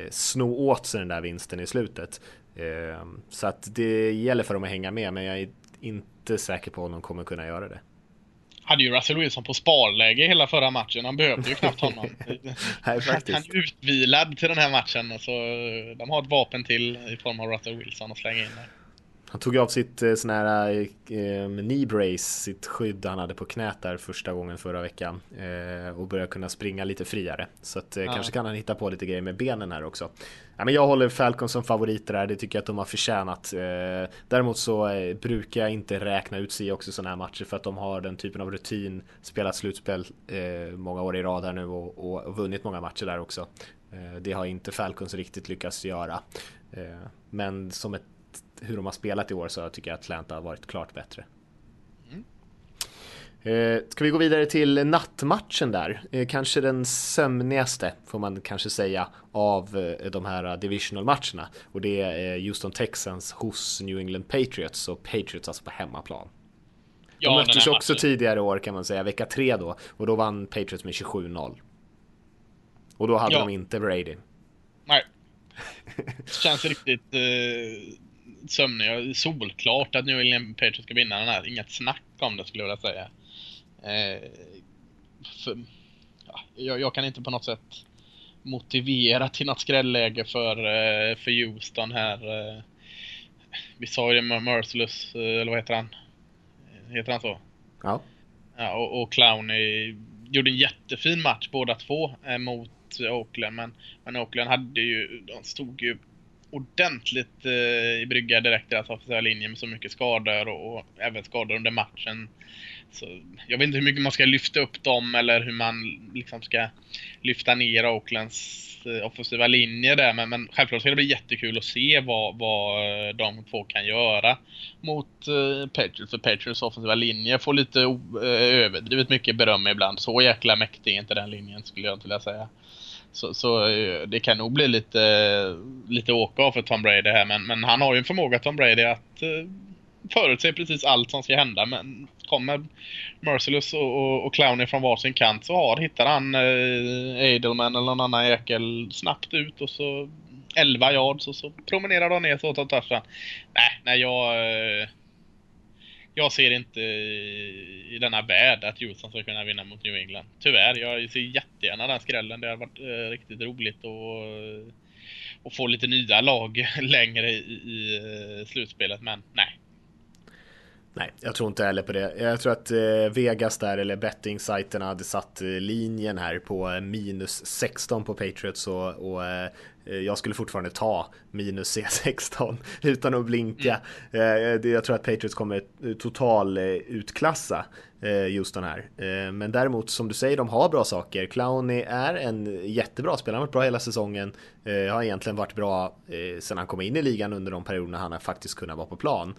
sno åt sig den där vinsten i slutet. Ehm, så att det gäller för dem att hänga med, men jag är inte säker på om de kommer kunna göra det. Hade ju Russell Wilson på sparläge hela förra matchen. Han behövde ju knappt honom. Nej, faktiskt. Han är utvilad till den här matchen. Så de har ett vapen till i form av Russell Wilson att slänga in där. Han tog av sitt eh, sån här eh, knee brace, sitt skydd han hade på knät där första gången förra veckan eh, och började kunna springa lite friare. Så att eh, ja. kanske kan han hitta på lite grejer med benen här också. Ja, men jag håller Falcon som favoriter där, det tycker jag att de har förtjänat. Eh, däremot så eh, brukar jag inte räkna ut sig också sådana här matcher för att de har den typen av rutin, spelat slutspel eh, många år i rad här nu och, och vunnit många matcher där också. Eh, det har inte Falcons riktigt lyckats göra. men som ett hur de har spelat i år så tycker jag att Atlanta har varit klart bättre. Mm. Eh, ska vi gå vidare till nattmatchen där? Eh, kanske den sömnigaste får man kanske säga av eh, de här divisional matcherna och det är Houston Texans hos New England Patriots och Patriots alltså på hemmaplan. De ja, möttes också matchen. tidigare år kan man säga, vecka tre då och då vann Patriots med 27-0. Och då hade ja. de inte Brady. Nej. Det känns riktigt eh sömnig. Solklart att New England Patriots ska vinna den här. Inget snack om det skulle jag vilja säga. Eh, för, ja, jag, jag, kan inte på något sätt motivera till något skrälläge för, eh, för Houston här. Eh, vi sa ju det Merciless, eh, eller vad heter han? Heter han så? Ja. ja och, och Clowney gjorde en jättefin match båda två eh, mot Oakland. Men, men Oakland hade ju, de stod ju ordentligt eh, i brygga direkt deras offensiva linje med så mycket skador och, och, även skador under matchen. Så jag vet inte hur mycket man ska lyfta upp dem eller hur man liksom ska lyfta ner Oaklands eh, offensiva linje där. Men, men självklart ska det bli jättekul att se vad, vad eh, de två kan göra mot eh, Patriots. För Patriots offensiva linje får lite eh, överdrivet mycket beröm ibland. Så jäkla mäktig är inte den linjen skulle jag inte vilja säga. Så, så, eh, det kan nog bli lite, lite åka av för Tom Brady här. Men, men han har ju en förmåga, Tom Brady, att eh, förutse precis allt som ska hända. Men kommer Merciless och, och, och Clowney från varsin kant så har, hittar han eh, Edelman eller någon annan jäkel snabbt ut och så 11 yards och så promenerar de ner så tar touchdown. Nej, nej jag... Eh, jag ser inte i denna värld att Houston ska kunna vinna mot New England. Tyvärr, jag ser jättegärna den skrällen. Det har varit eh, riktigt roligt att eh, och få lite nya lag längre i, i eh, slutspelet, men nej. Nej, jag tror inte heller på det. Jag tror att eh, Vegas där, eller betting-sajterna hade satt linjen här på minus 16 på Patriots och, och jag skulle fortfarande ta minus C16 utan att blinka. Mm. Jag tror att Patriots kommer total utklassa just den här. Men däremot som du säger, de har bra saker. Clowney är en jättebra spelare, han har varit bra hela säsongen. Har egentligen varit bra sedan han kom in i ligan under de perioderna han har faktiskt kunnat vara på plan.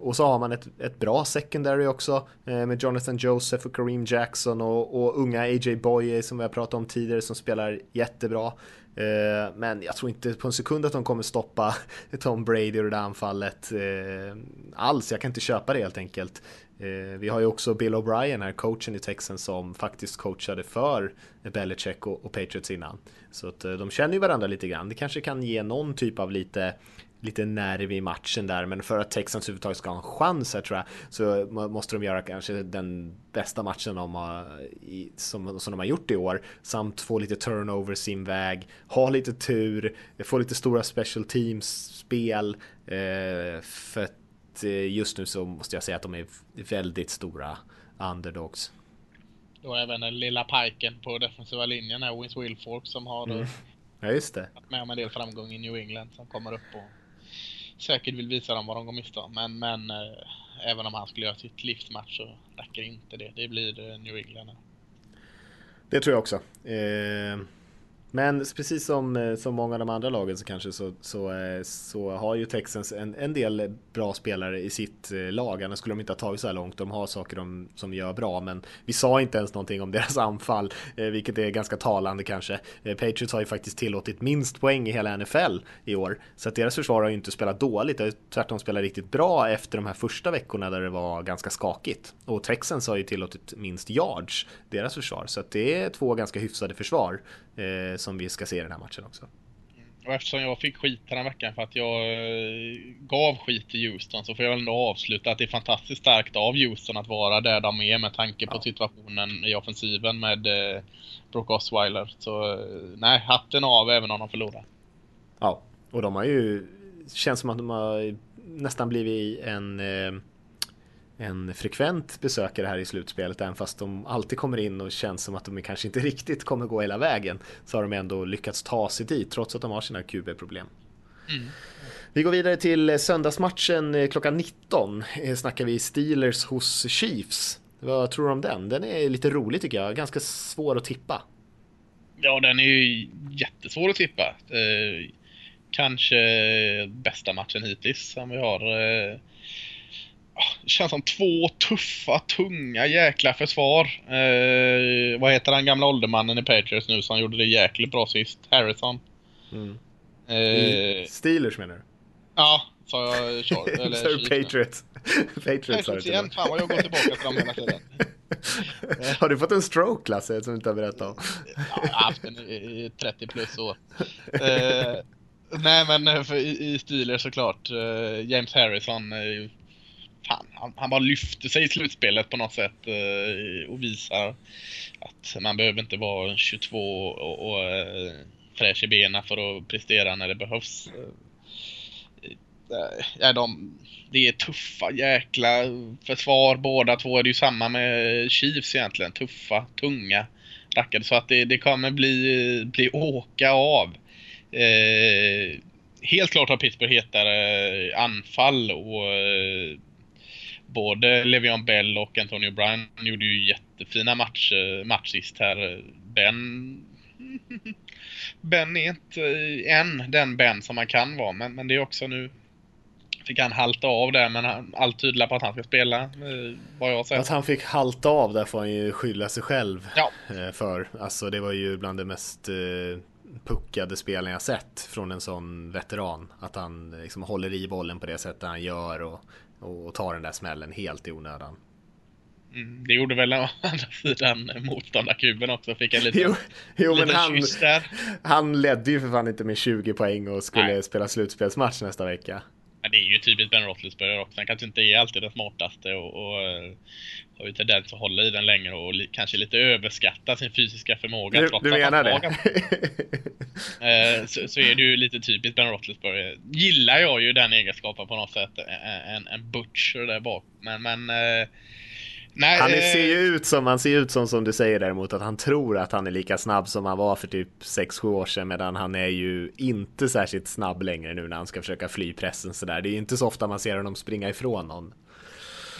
Och så har man ett, ett bra secondary också med Jonathan Joseph och Kareem Jackson och, och unga AJ Boye som vi har pratat om tidigare som spelar jättebra. Eh, men jag tror inte på en sekund att de kommer stoppa Tom Brady och det där anfallet eh, alls. Jag kan inte köpa det helt enkelt. Eh, vi har ju också Bill O'Brien här, coachen i Texans som faktiskt coachade för Belichick och Patriots innan. Så att de känner ju varandra lite grann. Det kanske kan ge någon typ av lite lite nerv i matchen där, men för att Texans överhuvudtaget ska ha en chans här tror jag så måste de göra kanske den bästa matchen de har, som, som de har gjort i år samt få lite turnover sin väg, ha lite tur, få lite stora special teams spel eh, för att eh, just nu så måste jag säga att de är väldigt stora underdogs. Då även den lilla piken på defensiva linjen är Wins Wilfork som har mm. Ja just det. Varit med om en del framgång i New England som kommer upp och säkert vill visa dem vad de går miste om. Men, men eh, även om han skulle göra sitt livsmatch så räcker inte det. Det blir eh, New England. Det tror jag också. Eh, men precis som, eh, som många av de andra lagen så kanske så, så, eh, så har ju Texans en, en del bra spelare i sitt eh, lag. Annars skulle de inte ha tagit så här långt. De har saker de, som gör bra, men vi sa inte ens någonting om deras anfall, vilket är ganska talande kanske. Patriots har ju faktiskt tillåtit minst poäng i hela NFL i år, så att deras försvar har ju inte spelat dåligt. De har tvärtom spelat riktigt bra efter de här första veckorna där det var ganska skakigt. Och Texans har ju tillåtit minst yards, deras försvar, så att det är två ganska hyfsade försvar som vi ska se i den här matchen också. Och eftersom jag fick skit den här veckan för att jag eh, gav skit till Houston så får jag ändå avsluta att det är fantastiskt starkt av Houston att vara där de är med tanke på ja. situationen i offensiven med eh, Brock Osweiler. Så eh, nej, hatten av även om de förlorar. Ja, och de har ju, känns som att de har nästan blivit en eh, en frekvent besökare här i slutspelet, även fast de alltid kommer in och känns som att de kanske inte riktigt kommer gå hela vägen, så har de ändå lyckats ta sig dit trots att de har sina QB-problem. Mm. Vi går vidare till söndagsmatchen eh, klockan 19. Eh, snackar vi Steelers hos Chiefs. Vad tror du om den? Den är lite rolig tycker jag, ganska svår att tippa. Ja, den är ju jättesvår att tippa. Eh, kanske bästa matchen hittills som vi har. Eh, det känns som två tuffa, tunga jäkla försvar. Eh, vad heter den gamla åldermannen i Patriots nu som gjorde det jäkligt bra sist? Harrison. Mm. Eh, Steelers menar du? Ja, sa jag Charles? Eller du Patriots? Patriots sa du Fan vad jag går tillbaka till dem hela tiden. Har du fått en stroke Lasse som du inte har berättat om? ja, jag har haft den i 30 plus år. Eh, nej men eh, i, i Steelers såklart. Eh, James Harrison fan, han, han bara lyfter sig i slutspelet på något sätt eh, och visar att man behöver inte vara 22 och, och eh, fräsch i benen för att prestera när det behövs. Eh, ja, de, det är tuffa jäkla försvar båda två. är Det ju samma med Chiefs egentligen. Tuffa, tunga rackare. Så att det, det kommer bli, bli åka av. Eh, helt klart har Pittsburgh hetare anfall och eh, både Le'Veon Bell och Antonio Brown gjorde ju jättefina match, match sist här. Ben... ben är inte än den Ben som han kan vara, men, men det är också nu fick han halta av där, men allt tyder på att han ska spela, eh, vad jag säger. Att han fick halta av där får han ju skylla sig själv ja. Eh, för. Alltså det var ju bland det mest eh, puckade spelen jag sett från en sån veteran. Att han liksom håller i bollen på det sättet han gör och och ta den där smällen helt i onödan. Mm, det gjorde väl å andra sidan motståndarkuben också, fick en liten, jo, jo liten men han, där. han ledde ju för fan inte med 20 poäng och skulle Nej. spela slutspelsmatch nästa vecka. Ja, det är ju typiskt Ben Roethlisberger också. Han kanske inte är alltid den smartaste och, och uh, har ju tendens att hålla i den längre och li kanske lite överskatta sin fysiska förmåga. Du, du menar det? uh, så, så, är det ju lite typiskt Ben Roethlisberger. Gillar jag ju den egenskapen på något sätt. En, en butcher där bak. Men, men uh, Nej, han ser ju ut som, han ser ut som, som du säger däremot, att han tror att han är lika snabb som han var för typ 6-7 år sedan, medan han är ju inte särskilt snabb längre nu när han ska försöka fly pressen sådär. Det är ju inte så ofta man ser honom springa ifrån någon.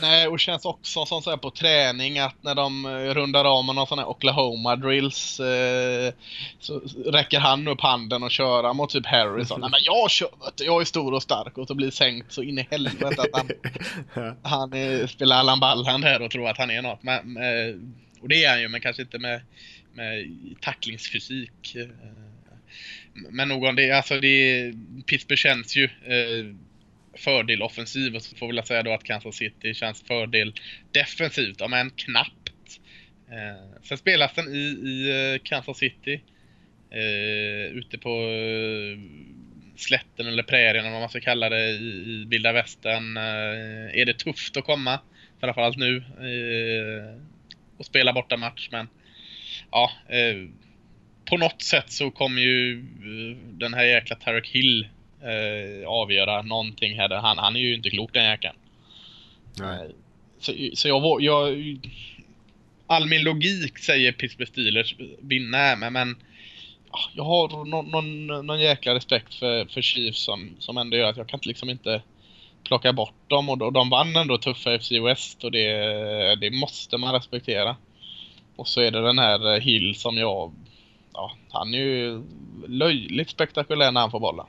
Nej, och känns också som så här på träning att när de eh, rundar av med någon sån här Oklahoma drills eh, så räcker han upp handen och kör mot typ Harrison. Nej men jag kör jag är stor och stark och så blir sänkt så in i helvete att han, han är, spelar Allan Ballan här och tror att han är något. Men, eh, och det är han ju, men kanske inte med, med tacklingsfysik. Eh, men nog om det, alltså det, Pittsburgh känns ju eh, fördel offensivt så får vi väl säga då att Kansas City känns fördel defensivt, om än knappt. Eh, sen spelas den i, i eh, Kansas City. Eh, ute på eh, slätten eller prärien eller vad man ska kalla det i, i vilda västern. Eh, är det tufft att komma, framförallt nu, eh, och spela borta match men ja, eh, på något sätt så kommer ju eh, den här jäkla Tarek Hill eh, avgöra någonting här. Han, han är ju inte klok den jäkeln. Nej. Eh, så, så jag, jag... All min logik säger Pittsburgh Steelers vinna men, men jag har någon, någon, någon jäkla respekt för, för Chiefs som, som ändå gör att jag kan liksom inte plocka bort dem och, och de vann ändå tuffa FC West och det, det måste man respektera. Och så är det den här Hill som jag ja, han är ju löjligt spektakulär när han får bollen.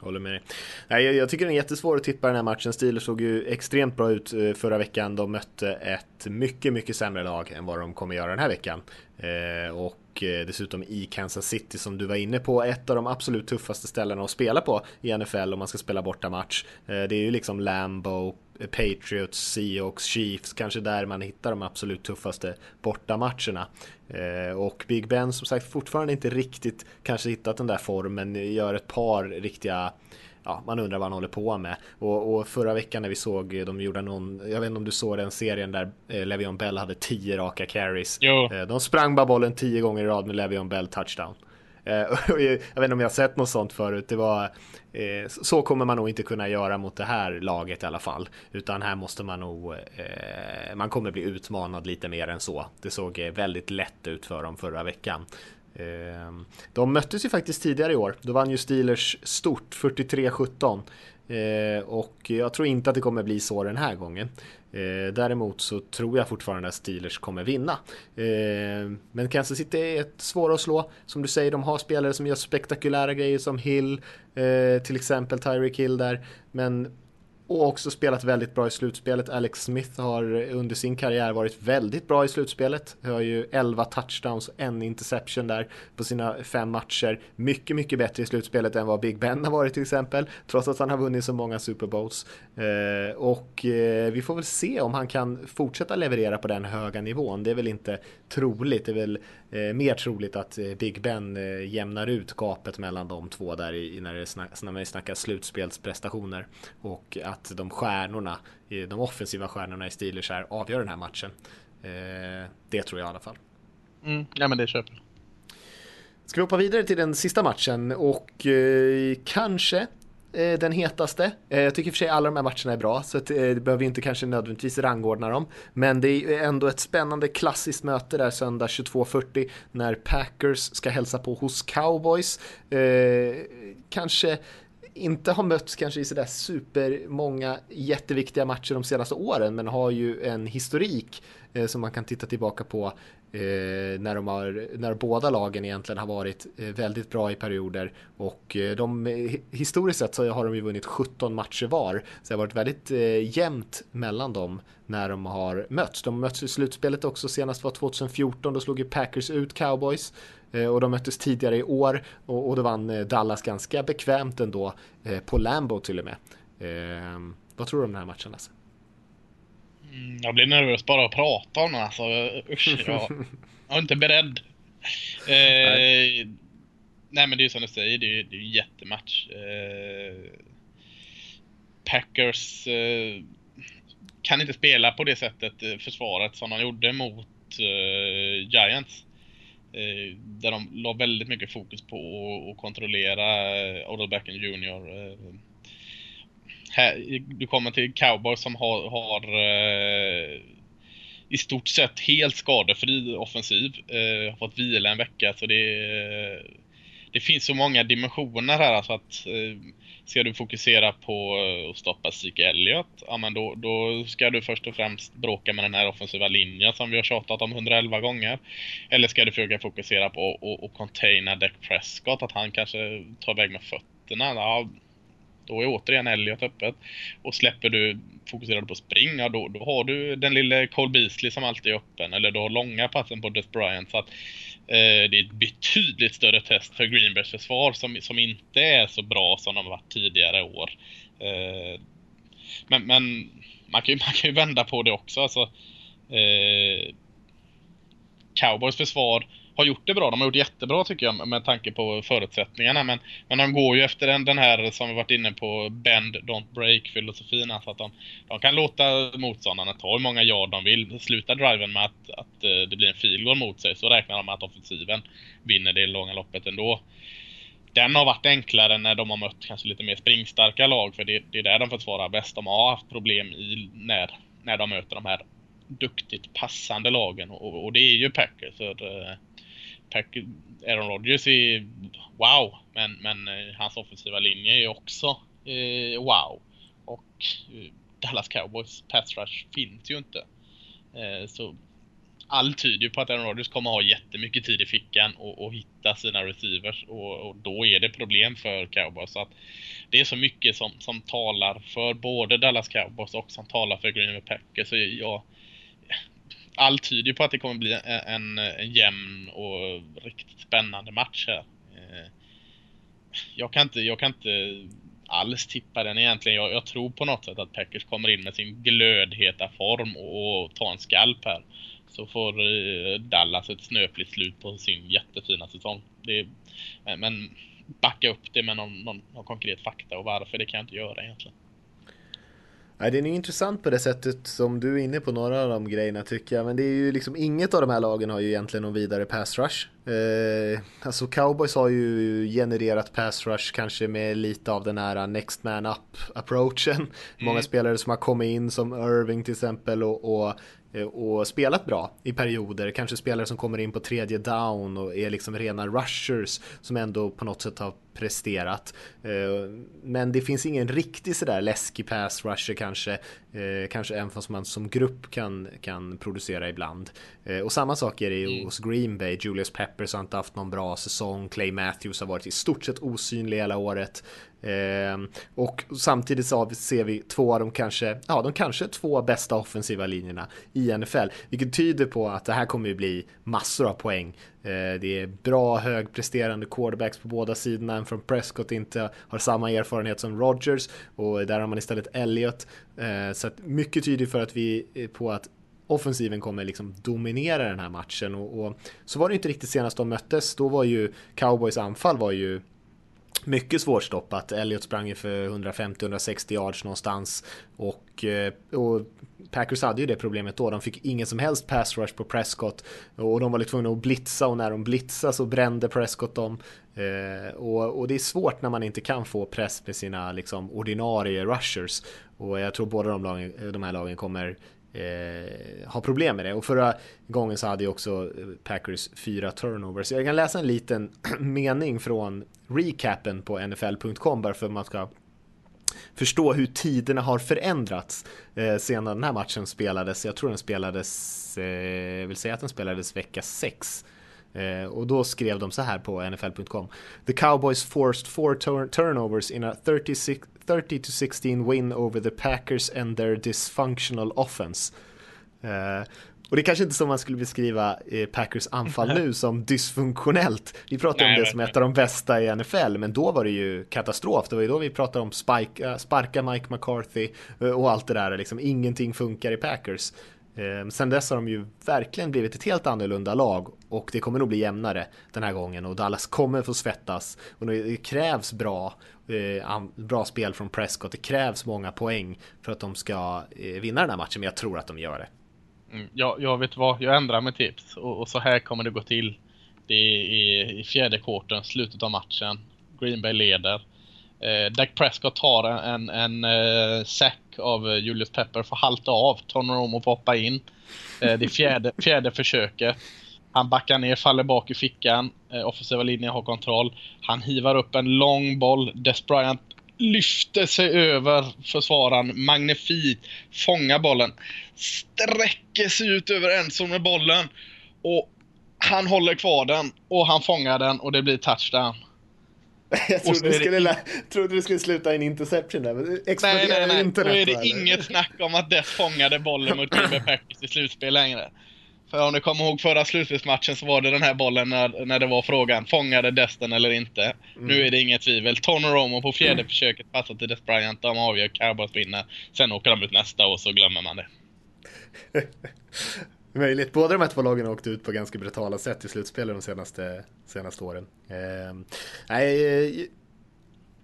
Håller med dig. Nej, jag, jag, tycker den är jättesvår att tippa den här matchen. Steelers såg ju extremt bra ut eh, förra veckan. De mötte ett mycket, mycket sämre lag än vad de kommer göra den här veckan. Eh, och eh, dessutom i Kansas City som du var inne på, ett av de absolut tuffaste ställena att spela på i NFL om man ska spela borta match. Eh, det är ju liksom Lambo, Patriots, Seahawks, Chiefs, kanske där man hittar de absolut tuffaste bortamatcherna. Eh, och Big Ben som sagt fortfarande inte riktigt kanske hittat den där formen, gör ett par riktiga ja, man undrar vad han håller på med. Och, och, förra veckan när vi såg, de gjorde någon, jag vet inte om du såg den serien där eh, Le'Veon Bell hade tio raka carries. Jo. Eh, de sprang bara bollen tio gånger i rad med Le'Veon Bell touchdown. Eh, jag vet inte om jag har sett något sånt förut. Det var, eh, så kommer man nog inte kunna göra mot det här laget i alla fall. Utan här måste man nog, eh, man kommer bli utmanad lite mer än så. Det såg väldigt lätt ut för dem förra veckan. De möttes ju faktiskt tidigare i år. Då vann ju Steelers stort, 43-17. Och jag tror inte att det kommer bli så den här gången. Eh, däremot så tror jag fortfarande att Steelers kommer vinna. Eh, men Kansas City är ett svåra att slå. Som du säger, de har spelare som gör spektakulära grejer som Hill, eh, till exempel Tyreek Hill där. Men och också spelat väldigt bra i slutspelet. Alex Smith har under sin karriär varit väldigt bra i slutspelet. Har ju 11 touchdowns och en interception där på sina fem matcher. Mycket, mycket bättre i slutspelet än vad Big Ben har varit till exempel. Trots att han har vunnit så många Super Bowls. Eh, och eh, vi får väl se om han kan fortsätta leverera på den höga nivån. Det är väl inte troligt. Det är väl mer troligt att eh, Big Ben eh, jämnar ut gapet mellan de två där i, när, det snack, när man snackar slutspelsprestationer. Och att de stjärnorna, de offensiva stjärnorna i Steelers här avgör den här matchen. Eh, det tror jag i alla fall. Mm, ja men det köper Ska vi hoppa vidare till den sista matchen och eh, kanske Eh, Eh, den hetaste. Eh, jag tycker i och för sig alla de här matcherna är bra, så att, eh, det behöver inte kanske nödvändigtvis rangordna dem. Men det är ändå ett spännande klassiskt möte där söndag 22.40 när Packers ska hälsa på hos Cowboys. Eh, kanske inte har mötts kanske i sådär supermånga jätteviktiga matcher de senaste åren, men har ju en historik eh, som man kan titta tillbaka på Eh, när, de har, när båda lagen egentligen har varit eh, väldigt bra i perioder och eh, de, eh, historiskt sett så har de ju vunnit 17 matcher var så det har varit väldigt eh, jämnt mellan dem när de har mötts. De möts i slutspelet också, senast var 2014, då slog ju Packers ut Cowboys eh, och de möttes tidigare i år och, och då vann Dallas ganska bekvämt ändå på Lambo till och med. vad tror du om den här matchen Lasse? Mm, jag blir nervös bara att prata om den alltså. Usch, jag, jag är inte beredd. Eh, nej. nej. men det är ju som du säger, det är, är en jättematch. Eh, Packers eh, kan inte spela på det sättet, eh, försvaret, som de gjorde mot eh, Giants. Eh, där de la väldigt mycket fokus på att kontrollera Odell Beckham Jr du kommer till Cowboys som har, har eh, i stort sett helt skadefri offensiv. Eh, har fått vila en vecka så det, eh, det finns så många dimensioner här alltså att eh, ska du fokusera på att stoppa Zeke Elliot? ja men då, då ska du först och främst bråka med den här offensiva linjen som vi har tjatat om 111 gånger. Eller ska du försöka fokusera på att containa Dak Prescott, att han kanske tar iväg med fötterna. Ja, då är återigen Elliot öppet. Och släpper du, fokuserar du på spring, ja då, då har du den lille Cole Beasley som alltid är öppen. Eller du har långa passen på Death Bryant. Så att eh, det är ett betydligt större test för Greenbergs försvar som, som inte är så bra som de varit tidigare år. Eh, men, men man, kan ju, man kan ju vända på det också. Alltså, eh, Cowboys försvar har gjort det bra. De har gjort jättebra tycker jag med tanke på förutsättningarna. Men, men de går ju efter den, den här som vi varit inne på, bend, don't break filosofin. Alltså att de, de kan låta motståndarna ta hur många yard de vill. Sluta driven med att, att eh, det blir en field mot sig. Så räknar de med att offensiven vinner det långa loppet ändå. Den har varit enklare när de har mött kanske lite mer springstarka lag. För det, det är där de försvarar bäst. De har haft problem i när, när de möter de här duktigt passande lagen och, och det är ju Packers. Så det, Aaron Rodgers är wow, men, men eh, hans offensiva linje är också eh, wow. Och eh, Dallas Cowboys pass rush finns ju inte. Eh, så allt tyder ju på att Aaron Rodgers kommer ha jättemycket tid i fickan och, och hitta sina receivers och, och, då är det problem för Cowboys. Så att det är så mycket som, som talar för både Dallas Cowboys och som talar för Green Bay Packers. Så jag, allt tyder på att det kommer bli en, en jämn och riktigt spännande match här. Eh, jag kan inte, jag kan inte alls tippa den egentligen. Jag, jag, tror på något sätt att Packers kommer in med sin glödheta form och, och tar en skalp här. Så får eh, Dallas ett snöpligt slut på sin jättefina säsong. Det, eh, men backa upp det med någon, någon, någon konkret fakta och varför det kan jag inte göra egentligen. Nej, den är intressant på det sättet som du är inne på några av de grejerna tycker jag. Men det är ju liksom inget av de här lagen har ju egentligen någon vidare pass rush. Eh, alltså cowboys har ju genererat pass rush kanske med lite av den här next man up approachen. Mm. Många spelare som har kommit in som Irving till exempel och, och och spelat bra i perioder. Kanske spelare som kommer in på tredje down och är liksom rena rushers som ändå på något sätt har presterat. Eh, men det finns ingen riktig sådär läskig pass rusher kanske. Eh, kanske även fast man som grupp kan, kan producera ibland. Och samma sak är det mm. hos Green Bay. Julius Peppers har inte haft någon bra säsong. Clay Matthews har varit i stort sett osynlig hela året. Ehm, och samtidigt så ser vi två av de kanske, ja de kanske två bästa offensiva linjerna i NFL. Vilket tyder på att det här kommer ju bli massor av poäng. Ehm, det är bra högpresterande quarterbacks på båda sidorna, En från Prescott inte har samma erfarenhet som Rogers. och där har man istället Elliot. Ehm, så att mycket tyder för att vi eh, på att offensiven kommer liksom dominera den här matchen och, och, så var det inte riktigt senast de möttes. Då var ju Cowboys anfall var ju mycket svårstoppat. Elliot sprang ju för 150-160 yards någonstans och, eh, och Packers hade ju det problemet då. De fick ingen som helst pass rush på Prescott och de var lite tvungna att blitza och när de blitzade så brände Prescott dem. Eh, och, och, det är svårt när man inte kan få press med sina liksom, ordinarie rushers. Och jag tror båda de, lagen, de här lagen kommer eh, har problem med det. Och förra gången så hade ju också eh, Packers fyra turnovers. Jag kan läsa en liten mening från recapen på nfl.com bara för att man ska förstå hur tiderna har förändrats eh, sedan den här matchen spelades. Jag tror den spelades, eh, vill säga att den spelades vecka 6. Eh, och då skrev de så här på nfl.com. The Cowboys forced four turnovers in a 36, 30 to 16 win over the Packers and their dysfunctional offense. Uh, och det är kanske inte så man skulle beskriva eh, Packers anfall nu som dysfunktionellt. Vi pratar Nej, om det som ett av de bästa i NFL, men då var det ju katastrof. Det var ju då vi pratade om spike, sparka Mike McCarthy eh, och allt det där. Liksom, ingenting funkar i Packers. Ehm, sen dess har de ju verkligen blivit ett helt annorlunda lag och det kommer nog bli jämnare den här gången och Dallas kommer få svettas och det krävs bra, eh, bra spel från Prescott. Det krävs många poäng för att de ska eh, vinna den här matchen, men jag tror att de gör det. Mm, ja, jag vet vad, jag ändrar mitt tips och, och, så här kommer det gå till. Det är i fjärde kvarten, slutet av matchen. Green Bay leder. Eh, Dak Prescott tar en, en, en eh, sack av eh, Julius Pepper, får halta av, Tony Romo får hoppa in. Eh, det är fjärde, fjärde försöket. Han backar ner, faller bak i fickan. Eh, offensiva linjen har kontroll. Han hivar upp en lång boll. Des Bryant lyfter sig över försvararen magnifikt. Fångar bollen. Sträcker sig ut över ensam med bollen. Och han håller kvar den och han fångar den och det blir touchdown. Jag trodde, det skulle, det... trodde det skulle sluta i en interception där, men exploderar nej, nej, nej. internet Då är det eller? inget snack om att Dess fångade bollen mot Green Packers i slutspel längre. För om du kommer ihåg förra slutspelsmatchen så var det den här bollen när, när det var frågan, fångade Destin eller inte? Mm. Nu är det inget tvivel. Tony Romo på fjärde mm. försöket passar till Des Bryant, de avgör, Cowboys vinner. Sen åker de ut nästa och så glömmer man det. Möjligt. Båda de här två lagen har åkt ut på ganska brutala sätt i slutspel de senaste, senaste åren. Eh, nej,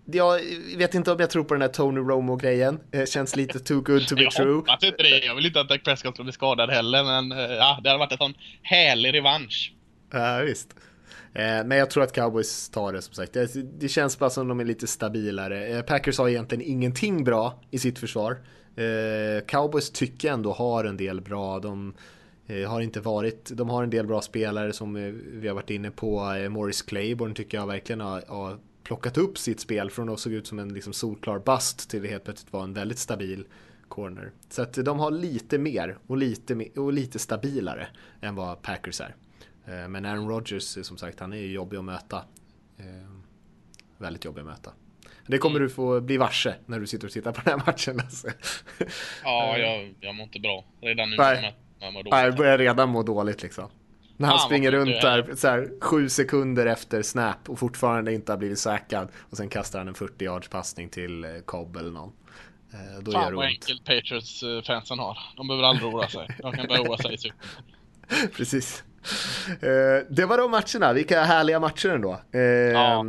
jag vet inte om jag tror på den här Tony Romo-grejen. Det känns lite too good to be jag true. Jag inte det. Jag vill inte att Dak Prescott ska bli skadad heller, men eh, ja, det hade varit en sån härlig revansch. Ja, visst. Eh, men jag tror att Cowboys tar det som sagt. Det, känns bara som de är lite stabilare. Eh, Packers har egentligen ingenting bra i sitt försvar. Cowboys tycker jag ändå har en del bra. De har inte varit, de har en del bra spelare som vi har varit inne på. Morris Claiborne tycker jag verkligen har, har plockat upp sitt spel från att såg ut som en liksom solklar bust till att helt plötsligt vara en väldigt stabil corner. Så att de har lite mer och lite, och lite stabilare än vad Packers är. Eh, men Aaron Rodgers, som sagt, han är ju jobbig att möta. Eh, väldigt jobbig att möta. Det kommer mm. du få bli varse när du sitter och tittar på den här matchen. Alltså. Ja, jag, jag mår inte bra redan nu. Nej, jag, mår Nej, börjar redan må dåligt liksom. När han ah, springer runt där så här, sju sekunder efter snap och fortfarande inte har blivit säkrad och sen kastar han en 40 yards passning till eh, Cobb eller någon. Eh, då Fan gör vad enkelt Patriots-fansen har. De behöver aldrig oroa sig. De kan börja oroa sig i Precis. Eh, det var de matcherna, vilka härliga matcher ändå. Ja.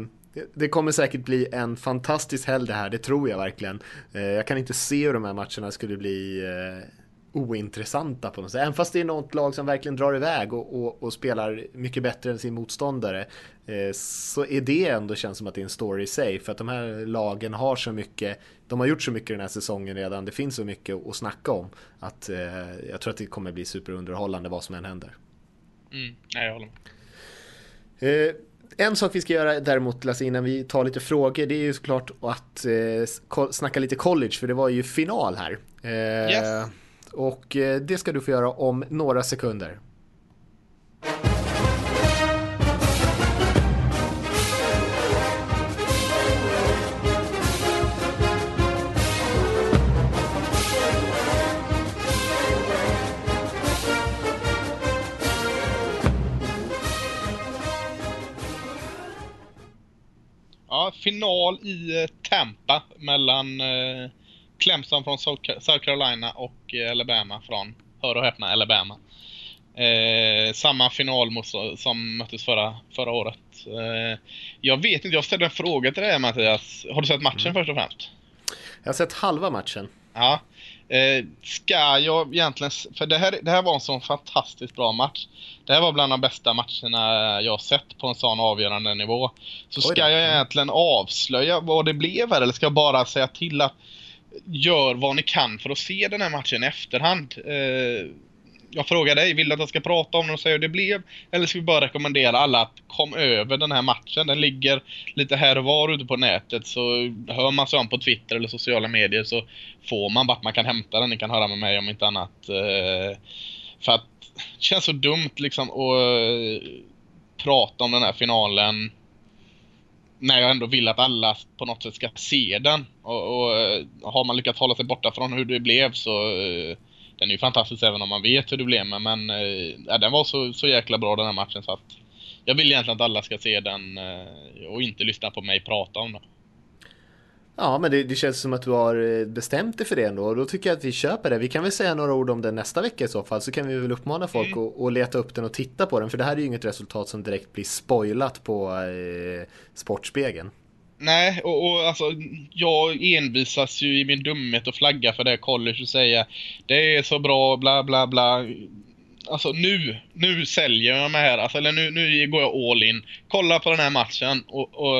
Det kommer säkert bli en fantastisk helg det här, det tror jag verkligen. Jag kan inte se hur de här matcherna skulle bli ointressanta på något sätt. Även fast det är något lag som verkligen drar iväg och, och, och spelar mycket bättre än sin motståndare eh, så är det ändå känns som att det är en story i sig. För att de här lagen har så mycket, de har gjort så mycket den här säsongen redan, det finns så mycket att snacka om att jag tror att det kommer bli superunderhållande vad som än händer. Mm, nej, jag håller med. En sak vi ska göra däremot Lasse innan vi tar lite frågor det är ju såklart att eh, snacka lite college för det var ju final här. Eh, yes. Och eh, det ska du få göra om några sekunder. final i eh, Tampa mellan eh, Clemson från South Carolina och eh, Alabama från, hör och häpna, Alabama. Eh, samma final som möttes förra, förra året. Eh, jag vet inte, jag ställde en fråga till dig Mattias. Har du sett matchen mm. först och främst? Jag har sett halva matchen. Ja. Eh, ska jag egentligen, för det här, det här var en sån fantastiskt bra match. Det här var bland de bästa matcherna jag sett på en sån avgörande nivå. Så ska jag egentligen avslöja vad det blev här eller ska jag bara säga till att gör vad ni kan för att se den här matchen i efterhand. Eh, jag frågar dig, vill du att jag ska prata om den och säga hur det blev? Eller ska vi bara rekommendera alla att kom över den här matchen? Den ligger lite här och var ute på nätet så hör man sig om på Twitter eller sociala medier så får man vart man kan hämta den. Ni kan höra med mig om inte annat. Eh, för att det känns så dumt liksom att eh, prata om den här finalen när jag ändå vill att alla på något sätt ska se den. Och, och eh, har man lyckats hålla sig borta från hur det blev så eh, den är ju fantastisk även om man vet hur det blev men, men ja, den var så, så jäkla bra den här matchen så att jag vill egentligen att alla ska se den och inte lyssna på mig prata om den. Ja, men det, det, känns som att du har eh, bestämt dig för det ändå och då tycker jag att vi köper det. Vi kan väl säga några ord om den nästa vecka i så fall så kan vi väl uppmana folk mm. att, att leta upp den och titta på den för det här är ju inget resultat som direkt blir spoilat på eh, Sportspegeln. Nej, och, och alltså jag envisas ju i min dumhet och flagga för det college och säga det är så bra, bla bla bla. Alltså nu, nu säljer jag mig här, alltså, eller nu, nu går jag all in. Kolla på den här matchen och, och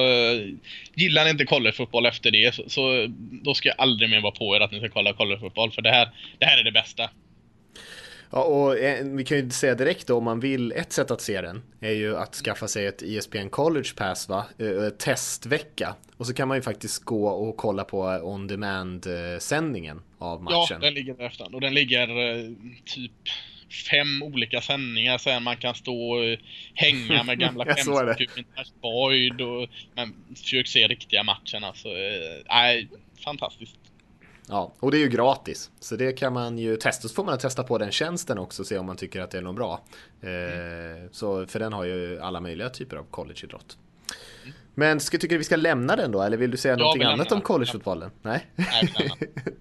gillar ni inte collegefotboll efter det så, så, då ska jag aldrig mer vara på er att ni ska kolla collegefotboll för det här, det här är det bästa. Ja, och eh, vi kan ju säga direkt då om man vill, ett sätt att se den är ju att skaffa sig ett ESPN College Pass va, eh, testvecka. Och så kan man ju faktiskt gå och kolla på on demand sändningen av matchen. Ja, den ligger där efter och den ligger eh, typ fem olika sändningar sen man kan stå och hänga med gamla skämskupen Boyd och men försök se riktiga matchen alltså. Nej, fantastiskt. Ja, och det är ju gratis. Så det kan man ju testa. Så får man testa på den tjänsten också och se om man tycker att det är något bra. Mm. så, för den har ju alla möjliga typer av collegeidrott. Men ska, tycker du vi ska lämna den då? Eller vill du säga ja, någonting annat om collegefotbollen? Nej? Nej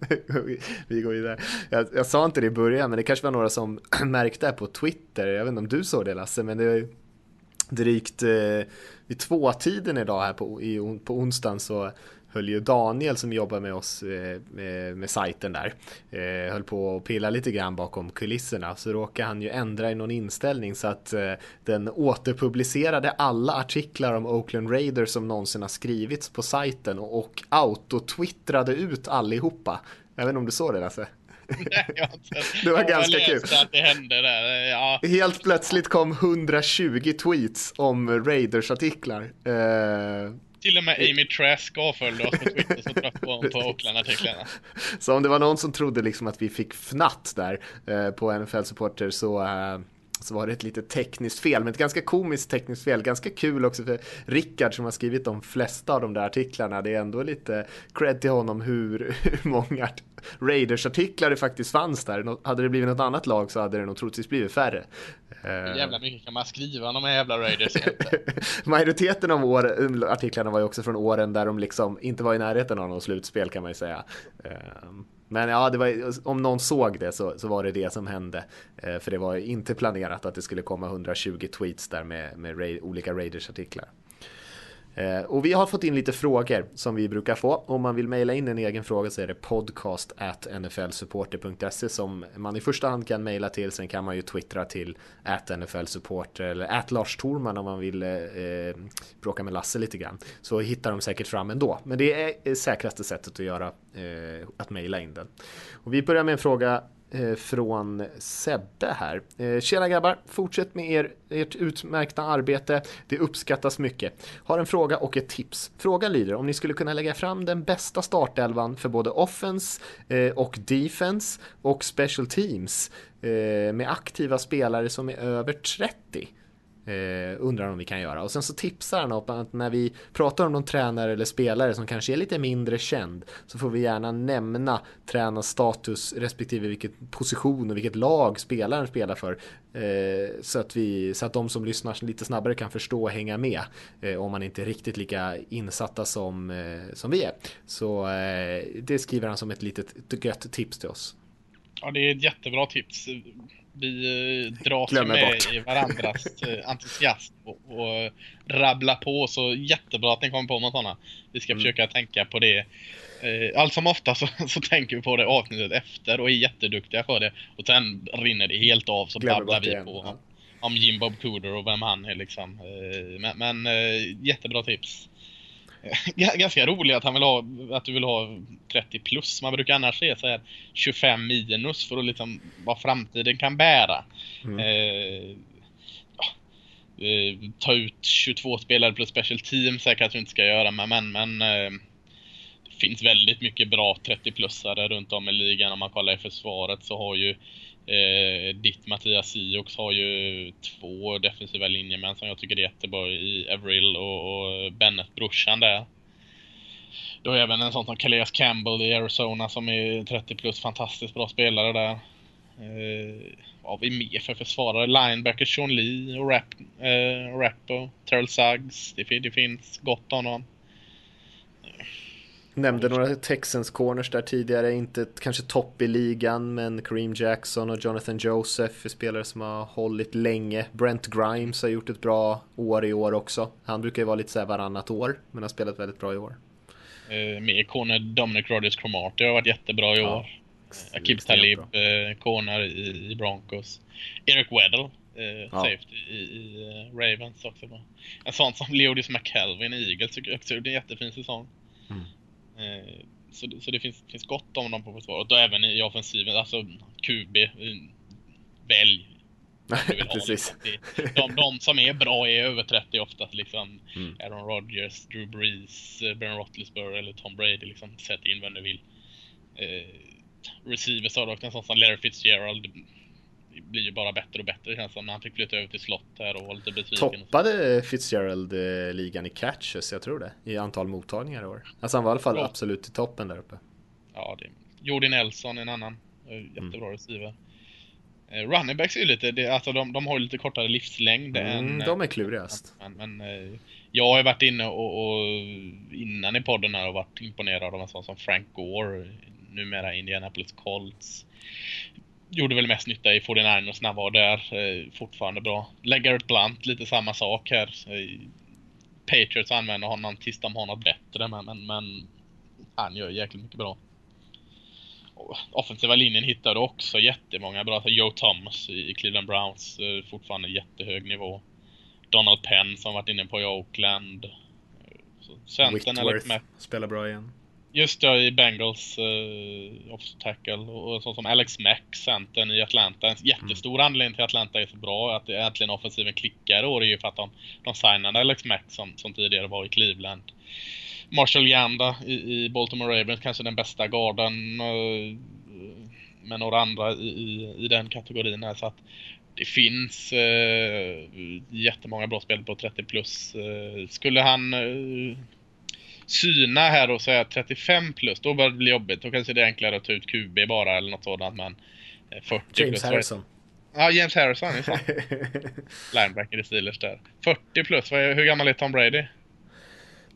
vi går vidare. Jag, jag sa inte det i början, men det kanske var några som märkte det på Twitter. Jag vet inte om du såg det Lasse, men det är drygt eh, vid tvåtiden idag här på, i, på onsdagen så höll ju Daniel som jobbar med oss eh, med, med sajten där eh, höll på att pilla lite grann bakom kulisserna så råkade han ju ändra i någon inställning så att eh, den återpublicerade alla artiklar om Oakland Raiders som någonsin har skrivits på sajten och, och autotwittrade ut allihopa. Jag vet inte om du såg det Lasse? det var ganska kul. Att det hände där. Ja. Helt plötsligt kom 120 tweets om Raiders artiklar. Eh, till och med Amy Trask avföljde oss på Twitter så trött på, på Oakland-artiklarna. Så om det var någon som trodde liksom att vi fick fnatt där eh, på NFL Supporter så eh, så var det ett lite tekniskt fel, men ett ganska komiskt tekniskt fel. Ganska kul också för Rickard som har skrivit de flesta av de där artiklarna. Det är ändå lite cred till honom hur, hur många Raiders-artiklar det faktiskt fanns där. Hade det blivit något annat lag så hade det nog troligtvis blivit färre. Hur jävla mycket kan man skriva om de här jävla Raiders Majoriteten av år, artiklarna var ju också från åren där de liksom inte var i närheten av någon slutspel kan man ju säga. Men ja, det var, om någon såg det så, så var det det som hände. Eh, för det var inte planerat att det skulle komma 120 tweets där med, med ra olika Raiders-artiklar. Eh, och vi har fått in lite frågor som vi brukar få. Om man vill mejla in en egen fråga så är det podcast at nflsupporter.se som man i första hand kan mejla till. Sen kan man ju twittra till at nflsupporter eller at Lars Torman om man vill eh, eh, bråka med Lasse lite grann. Så hittar de säkert fram ändå. Men det är eh, säkraste sättet att göra eh, att mejla in den. Och vi börjar med en fråga Eh, från Sebbe här. Eh, tjena grabbar, fortsätt med er, ert utmärkta arbete. Det uppskattas mycket. Har en fråga och ett tips. Frågan lyder om ni skulle kunna lägga fram den bästa startelvan för både offense eh, och defense och special teams med aktiva spelare som är över 30. Eh, undrar om vi kan göra. Och sen så tipsar han om att när vi pratar om någon tränare eller spelare som kanske är lite mindre känd så får vi gärna nämna tränarstatus respektive vilket position och vilket lag spelaren spelar för. Eh, så, att vi, så att de som lyssnar lite snabbare kan förstå och hänga med eh, om man inte är riktigt lika insatta som, eh, som vi är. Så eh, det skriver han som ett litet gött tips till oss. Ja, det är ett jättebra tips vi eh, dras ju med bort. i varandras eh, entusiasm och, och rabbla på. Så jättebra att ni kommer på med sådana. Vi ska mm. försöka tänka på det. Eh, allt som ofta så, så tänker vi på det avsnittet efter och är jätteduktiga för det. Och sen rinner det helt av så Glömmer babblar vi igen. på om Jim Bob Cooder och vem han är liksom. Men, men jättebra tips. ganska roligt att han vill ha, att du vill ha 30 plus. Man brukar annars säga så här 25 minus för att liksom vad framtiden kan bära. Mm. Eh, eh, ta ut 22 spelare plus special team säkert att du inte ska göra men, men, eh, det finns väldigt mycket bra 30-plussare runt om i ligan. Om man kollar i försvaret så har ju Eh, ditt Mattias Siox har ju två defensiva linjemän som jag tycker är jättebra i Avril och, och brorsan där. Du har även en sån som Calais Campbell i Arizona som är 30 plus, fantastiskt bra spelare där. Eh, vad har vi mer för försvarare? Linebacker Sean Lee och Rap, eh, Rappo, Terrell Suggs. Det, det finns gott om dem. Nämnde några Texans corners där tidigare, inte kanske topp i ligan, men Kareem Jackson och Jonathan Joseph är spelare som har hållit länge. Brent Grimes har gjort ett bra år i år också. Han brukar ju vara lite såhär varannat år, men har spelat väldigt bra i år. Eh, med corner Dominic Rodgers Cromartie har varit jättebra i ja, år. Akib Talib, eh, corner i, i, Broncos. Eric Weddle, eh, ja. safety i, i uh, Ravens också. En sån som Leodis McKelvin i Eagles tycker jag också är en jättefin säsong. Mm. Eh, så, så det finns, finns gott om dem på försvaret och även i offensiven. Alltså QB, eh, välj. Precis. De, de som är bra är över 30 oftast liksom. Mm. Aaron Rodgers, Drew Brees, eh, Ben Roethlisberger eller Tom Brady liksom. Sätt in vem du vill. Eh, receivers har dock en sån som Larry Fitzgerald blir ju bara bättre och bättre känns som han fick flytta över till slott här och var lite besviken. Toppade Fitzgerald eh, ligan i catches, jag tror det, i antal mottagningar i år. Alltså han var i alla fall ja. absolut i toppen där uppe. Ja, det Jordi Nelson en annan eh, jättebra mm. receiver. Eh, running backs är ju lite, det, alltså de, de har ju lite kortare livslängd mm, än... De är klurigast. Men, men jag har ju varit inne och, och, innan i podden här och varit imponerad av en sån som Frank Gore, numera Indianapolis Colts gjorde väl mest nytta i 49ers när han var där. Eh, fortfarande bra. Legarrette Blunt, lite samma sak här. Eh, Patriots använder honom tills de har något bättre, men, men, men han gör jäkligt mycket bra. Offensiva linjen hittade också jättemånga bra. Alltså Joe Thomas i Cleveland Browns, eh, fortfarande jättehög nivå. Donald Penn som varit inne på i Oakland. Centern Whitworth spelar bra igen. Just det, i Bengals uh, off tackle och, sånt som Alex Mack, centern i Atlanta. En jättestor mm. anledning till att Atlanta är så bra, att äntligen offensiven klickar i år är ju för att de, de signade Alex Mack som, som tidigare var i Cleveland. Marshall Yanda i, i Baltimore Ravens, kanske den bästa garden uh, med några andra i, i, i, den kategorin här. Så att det finns uh, jättemånga bra spel på 30 plus. Uh, skulle han uh, syna här och säga 35 plus, då börjar det bli jobbigt. Då kanske det är enklare att ta ut QB bara eller något sådant. Men 40 eh, James plus. Harrison. Ja, James Harrison är fan. Linebacker i Steelers där. 40 plus, hur gammal är Tom Brady?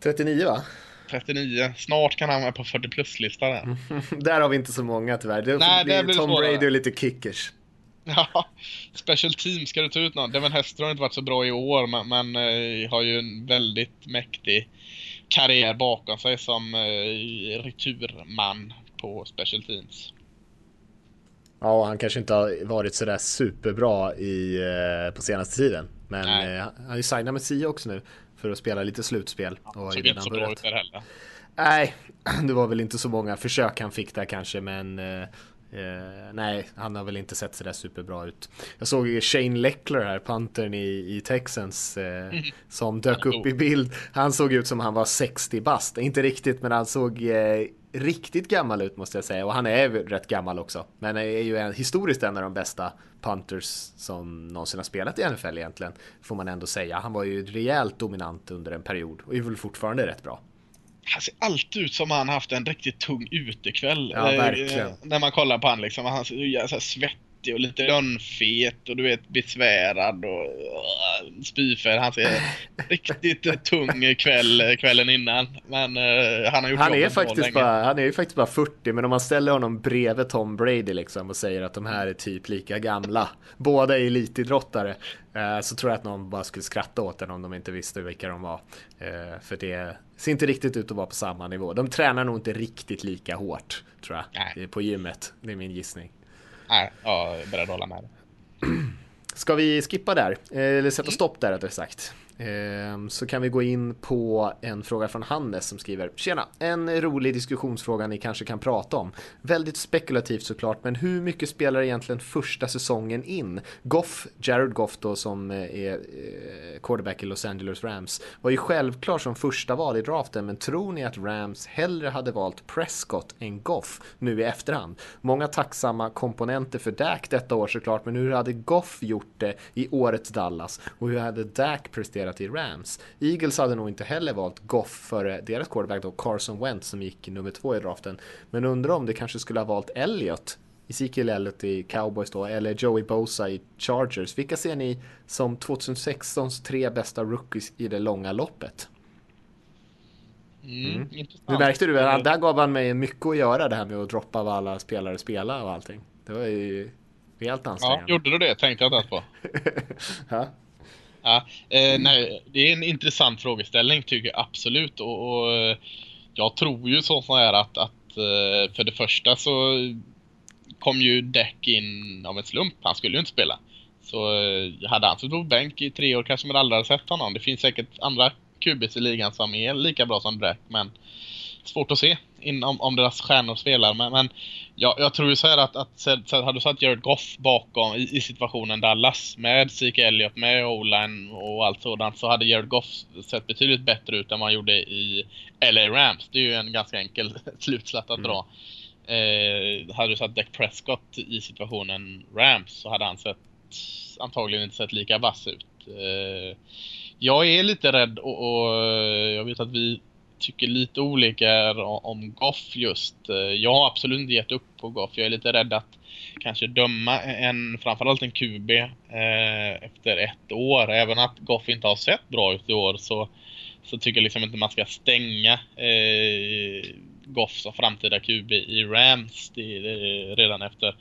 39 va? 39. Snart kan han vara på 40 plus-listan där. där har vi inte så många tyvärr. Det, Nej, det blir Tom Brady och lite kickers. Ja, special team ska du ta ut någon. Devin Hester har inte varit så bra i år men, men eh, har ju en väldigt mäktig karriär bakom sig som eh, returman på Special Teams. Ja, han kanske inte har varit sådär superbra i, eh, på senaste tiden. Men eh, han har ju signat med Sia också nu för att spela lite slutspel. Ja, och såg inte så bra ut där heller. Nej, det var väl inte så många försök han fick där kanske, men eh, nej, han har väl inte sett sådär superbra ut. Jag såg Shane Leckler här, pantern i, i Texans, eh, mm. som dök upp i bild. Han såg ut som han var 60 bast. Inte riktigt, men han såg eh, riktigt gammal ut måste jag säga. Och han är rätt gammal också. Men är ju en, historiskt en av de bästa punters som någonsin har spelat i NFL egentligen. Får man ändå säga. Han var ju rejält dominant under en period och är väl fortfarande rätt bra han ser alltid ut som han haft en riktigt tung utekväll. Ja, verkligen. Eh, när man kollar på han liksom. Han ser så här svettig och lite lönnfet och du vet besvärad och uh, spyfärg. Han ser riktigt tung kväll kvällen innan. Men uh, han har gjort han är faktiskt bara, Han är ju faktiskt bara 40 men om man ställer honom bredvid Tom Brady liksom och säger att de här är typ lika gamla. Båda är elitidrottare. Uh, så tror jag att någon bara skulle skratta åt den om de inte visste vilka de var. Uh, för det ser inte riktigt ut att vara på samma nivå. De tränar nog inte riktigt lika hårt tror jag. Nej. På gymmet. Det är min gissning. Nej, jag är beredd att hålla med. Ska vi skippa där? Eh, eller sätta stopp där rättare sagt? Ehm, så kan vi gå in på en fråga från Hannes som skriver Tjena! En rolig diskussionsfråga ni kanske kan prata om. Väldigt spekulativt såklart, men hur mycket spelar egentligen första säsongen in? Goff, Jared Goff då som eh, är eh, quarterback i Los Angeles Rams, var ju självklar som första val i draften, men tror ni att Rams hellre hade valt Prescott än Goff nu i efterhand? Många tacksamma komponenter för Dak detta år såklart, men hur hade Goff gjort det i årets Dallas? Och hur hade Dak presterat investerat i Rams. Eagles hade nog inte heller valt Goff före deras quarterback då, Carson Wentz som gick nummer två i draften. Men undrar om det kanske skulle ha valt Elliot Ezekiel Elliott i Cowboys då, eller Joey Bosa i Chargers. Vilka ser ni som 2016s tre bästa rookies i det långa loppet? Mm, mm. Du märkte du, där gav han mig mycket att göra det här med att droppa vad alla spelare spelar och allting. Det var ju helt ansträngande. Ja, gjorde du det? Tänkte jag inte på. ja. Ja, eh, nej, det är en intressant frågeställning tycker jag absolut. Och, och eh, jag tror ju så här att, att eh, för det första så kom ju Deck in av en slump. Han skulle ju inte spela. Så eh, hade han suttit på bänk i tre år kanske man aldrig hade sett honom. Det finns säkert andra QBs i ligan som är lika bra som Deck. Men svårt att se in, om, om deras stjärnor spelar. Men, men jag, jag tror ju så här att, att hade du satt Jared Goff bakom i, i situationen Dallas med Zeke Elliott, med O-line och allt sådant så hade Jared Goff sett betydligt bättre ut än vad han gjorde i LA Rams. Det är ju en ganska enkel slutsats att mm. dra. Eh, hade du satt Dak Prescott i situationen Rams så hade han sett antagligen inte sett lika vass ut. Eh, jag är lite rädd och, och jag vet att vi tycker lite olika om Goff just. Eh, jag har absolut inte gett upp på Goff. Jag är lite rädd att kanske döma en, framförallt en QB eh, efter ett år. Även att Goff inte har sett bra ut i år så, så tycker jag liksom inte man ska stänga eh, Goff som framtida QB i Rams det, det, eh, redan efter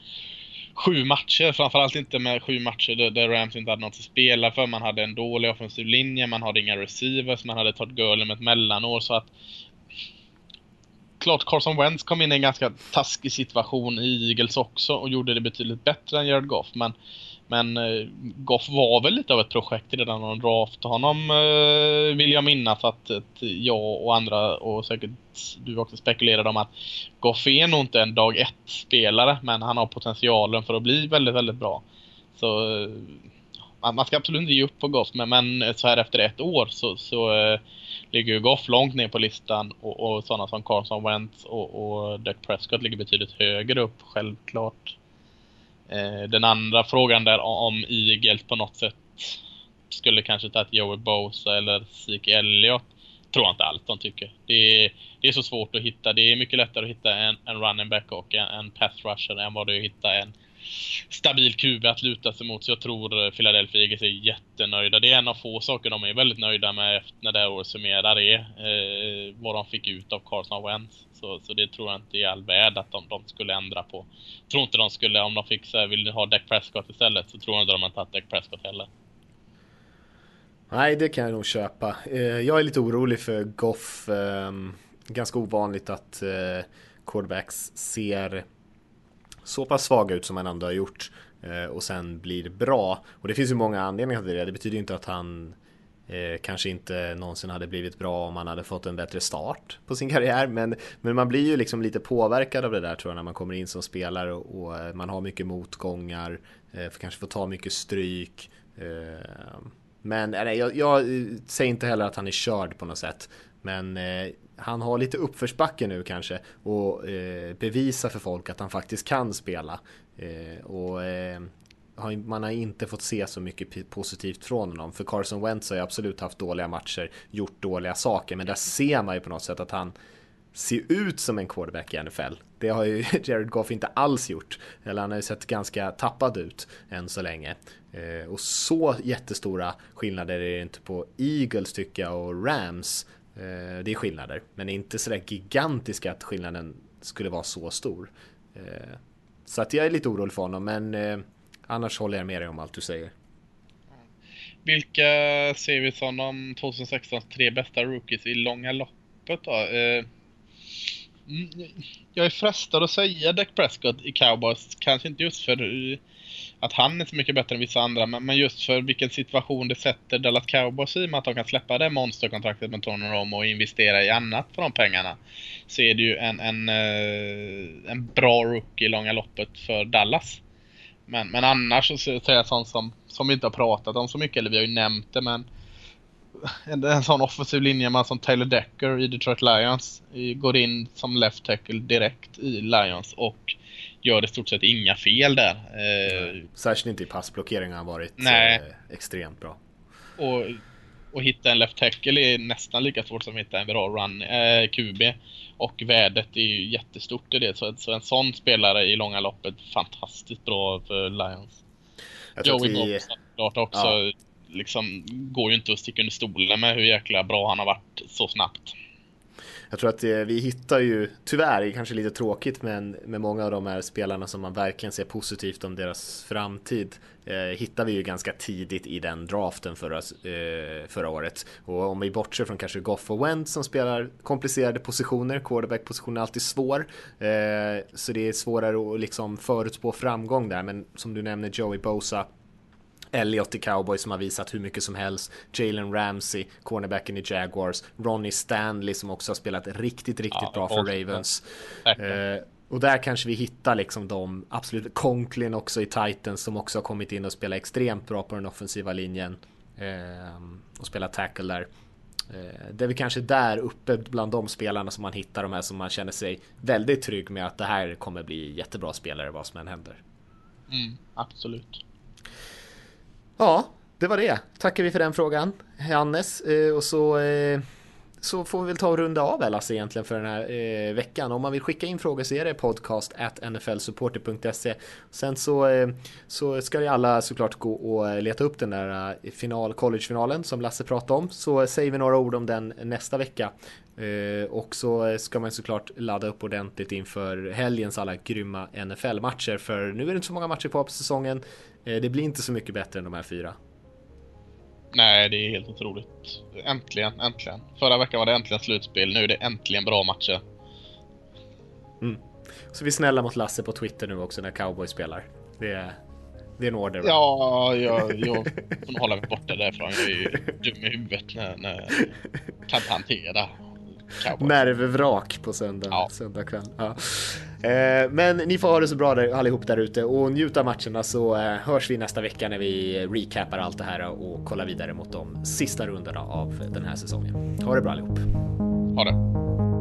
sju matcher, framförallt inte med sju matcher där, där Rams inte hade något att spela för. Man hade en dålig offensiv linje, man hade inga receivers, man hade Todd Gurley med ett mellanår så att klart Carson Wentz kom in i en ganska taskig situation i Eagles också och gjorde det betydligt bättre än Jared Goff. Men, men eh, Goff var väl lite av ett projekt redan när de draftade honom eh, vill jag minnas att, att jag och andra och säkert du också spekulerade om att Goff är nog inte en dag ett spelare men han har potentialen för att bli väldigt, väldigt bra. Så eh, man ska absolut inte ge upp på Goff, men, men eh, så här efter ett år så, så eh, ligger ju Goff långt ner på listan och, och sådana som Carson Wentz och, och Duck Prescott ligger betydligt högre upp, självklart. Eh, den andra frågan där om Eagles på något sätt skulle kanske tagit Joey Bosa eller Zeke Elliott tror jag inte allt de tycker. Det är, det är så svårt att hitta. Det är mycket lättare att hitta en, en running back och en, en pass rusher än vad det är att hitta en stabil QB att luta sig mot. Så jag tror eh, Philadelphia Eagles är jättenöjda. Det är en av få saker de är väldigt nöjda med när det här året summerar är. Eh, vad de fick ut av Carson Wentz. Så, så det tror jag inte är all värld att de, de skulle ändra på. Jag tror inte de skulle, om de fick så här, vill ha Dak Prescott istället, så tror jag inte de har tagit Dak Prescott heller. Nej, det kan jag nog köpa. Eh, jag är lite orolig för Goff. Ehm, ganska ovanligt att eh, quarterbacks ser så pass svaga ut som han ändå har gjort eh, och sen blir bra. Och det finns ju många anledningar till det. Det betyder ju inte att han eh, kanske inte någonsin hade blivit bra om han hade fått en bättre start på sin karriär. Men, men man blir ju liksom lite påverkad av det där tror jag när man kommer in som spelare och, och eh, man har mycket motgångar, eh, kanske får ta mycket stryk. Eh, men nej, jag, jag, eh, säger inte heller att han är körd på något sätt. Men eh, han har lite uppförsbacke nu kanske och eh, bevisa för folk att han faktiskt kan spela. Eh, och eh, man har inte fått se så mycket positivt från honom. För Carson Wentz har ju absolut haft dåliga matcher, gjort dåliga saker, men där ser man ju på något sätt att han ser ut som en quarterback i NFL. Det har ju Jared Goff inte alls gjort. Eller han har ju sett ganska tappad ut än så länge. Eh, och så jättestora skillnader är det inte på Eagles tycker jag och Rams. Eh, det är skillnader, men inte sådär gigantiska att skillnaden skulle vara så stor. Eh, så att jag är lite orolig för honom, men eh, annars håller jag med dig om allt du säger. Vilka ser vi som de 2016 tre bästa rookies i långa loppet då? Mm, jag är frestad att säga Dak Prescott i Cowboys, kanske inte just för att han är så mycket bättre än vissa andra. Men, men just för vilken situation det sätter Dallas Cowboys i med att de kan släppa det monsterkontraktet med Tony Romo och investera i annat för de pengarna. Så är det ju en, en, eh, en bra rookie i långa loppet för Dallas. Men, men annars så säger jag sånt som, som vi inte har pratat om så mycket, eller vi har ju nämnt det men en, en sån offensiv linjeman som Taylor Decker i Detroit Lions går in som left tackle direkt i Lions och gör i stort sett inga fel där. Eh, Särskilt inte i passblockering har varit nej. Eh, extremt bra. Och, och hitta en left tackle är nästan lika svårt som att hitta en bra run, eh, QB. Och värdet är ju jättestort i det. Så, så en sån spelare i långa loppet, fantastiskt bra för Lions. Jag Joey vi... också. Ja. Liksom, går ju inte att sticka under stolen med hur jäkla bra han har varit så snabbt jag tror att eh, vi hittar ju, tyvärr, kanske lite tråkigt, men med många av de här spelarna som man verkligen ser positivt om deras framtid eh, hittar vi ju ganska tidigt i den draften förra, eh, förra året. Och om vi bortser från kanske Goff och Wentz som spelar komplicerade positioner, quarterback-positionen är alltid svår, eh, så det är svårare att liksom förutspå framgång där, men som du nämner Joey Bosa Elliot i Cowboys som har visat hur mycket som helst. Jalen Ramsey, cornerbacken i Jaguars. Ronnie Stanley som också har spelat riktigt, riktigt ja, bra för Ravens. Eh, och där kanske vi hittar liksom de absolut Conklin också i Titans som också har kommit in och spelat extremt bra på den offensiva linjen. Eh, och spelat tackle där. Eh, det är väl kanske där uppe bland de spelarna som man hittar de här som man känner sig väldigt trygg med att det här kommer bli jättebra spelare vad som än händer. Mm, absolut. Ja, det var det. Tackar vi för den frågan, Hannes. Eh, och så, eh, så får vi väl ta och runda av Lasse egentligen för den här eh, veckan. Om man vill skicka in frågor så är det podcast at nflsupporter.se. Sen så, så ska ju alla såklart gå och leta upp den där final, collegefinalen som Lasse pratade om. Så säger vi några ord om den nästa vecka. och så ska man såklart ladda upp ordentligt inför helgens alla grymma NFL-matcher. För nu är det inte så många matcher kvar på säsongen. Eh, det blir inte så mycket bättre än de här fyra. Nej, det är helt otroligt. Äntligen, äntligen. Förra veckan var det äntligen slutspel, nu är det äntligen bra matcher. Mm. Så vi är snälla mot Lasse på Twitter nu också när Cowboy spelar. Det är, det är en order. Ja, jag, jag får hålla mig borta därifrån. Jag är ju dum i huvudet när, när kan hantera Cowboys. Nervvrak på söndag, ja. söndag kväll. Ja. Eh, men ni får ha det så bra där, allihop där ute och njut av matcherna så eh, hörs vi nästa vecka när vi recapar allt det här och kollar vidare mot de sista rundorna av den här säsongen. Ha det bra allihop. Ha det.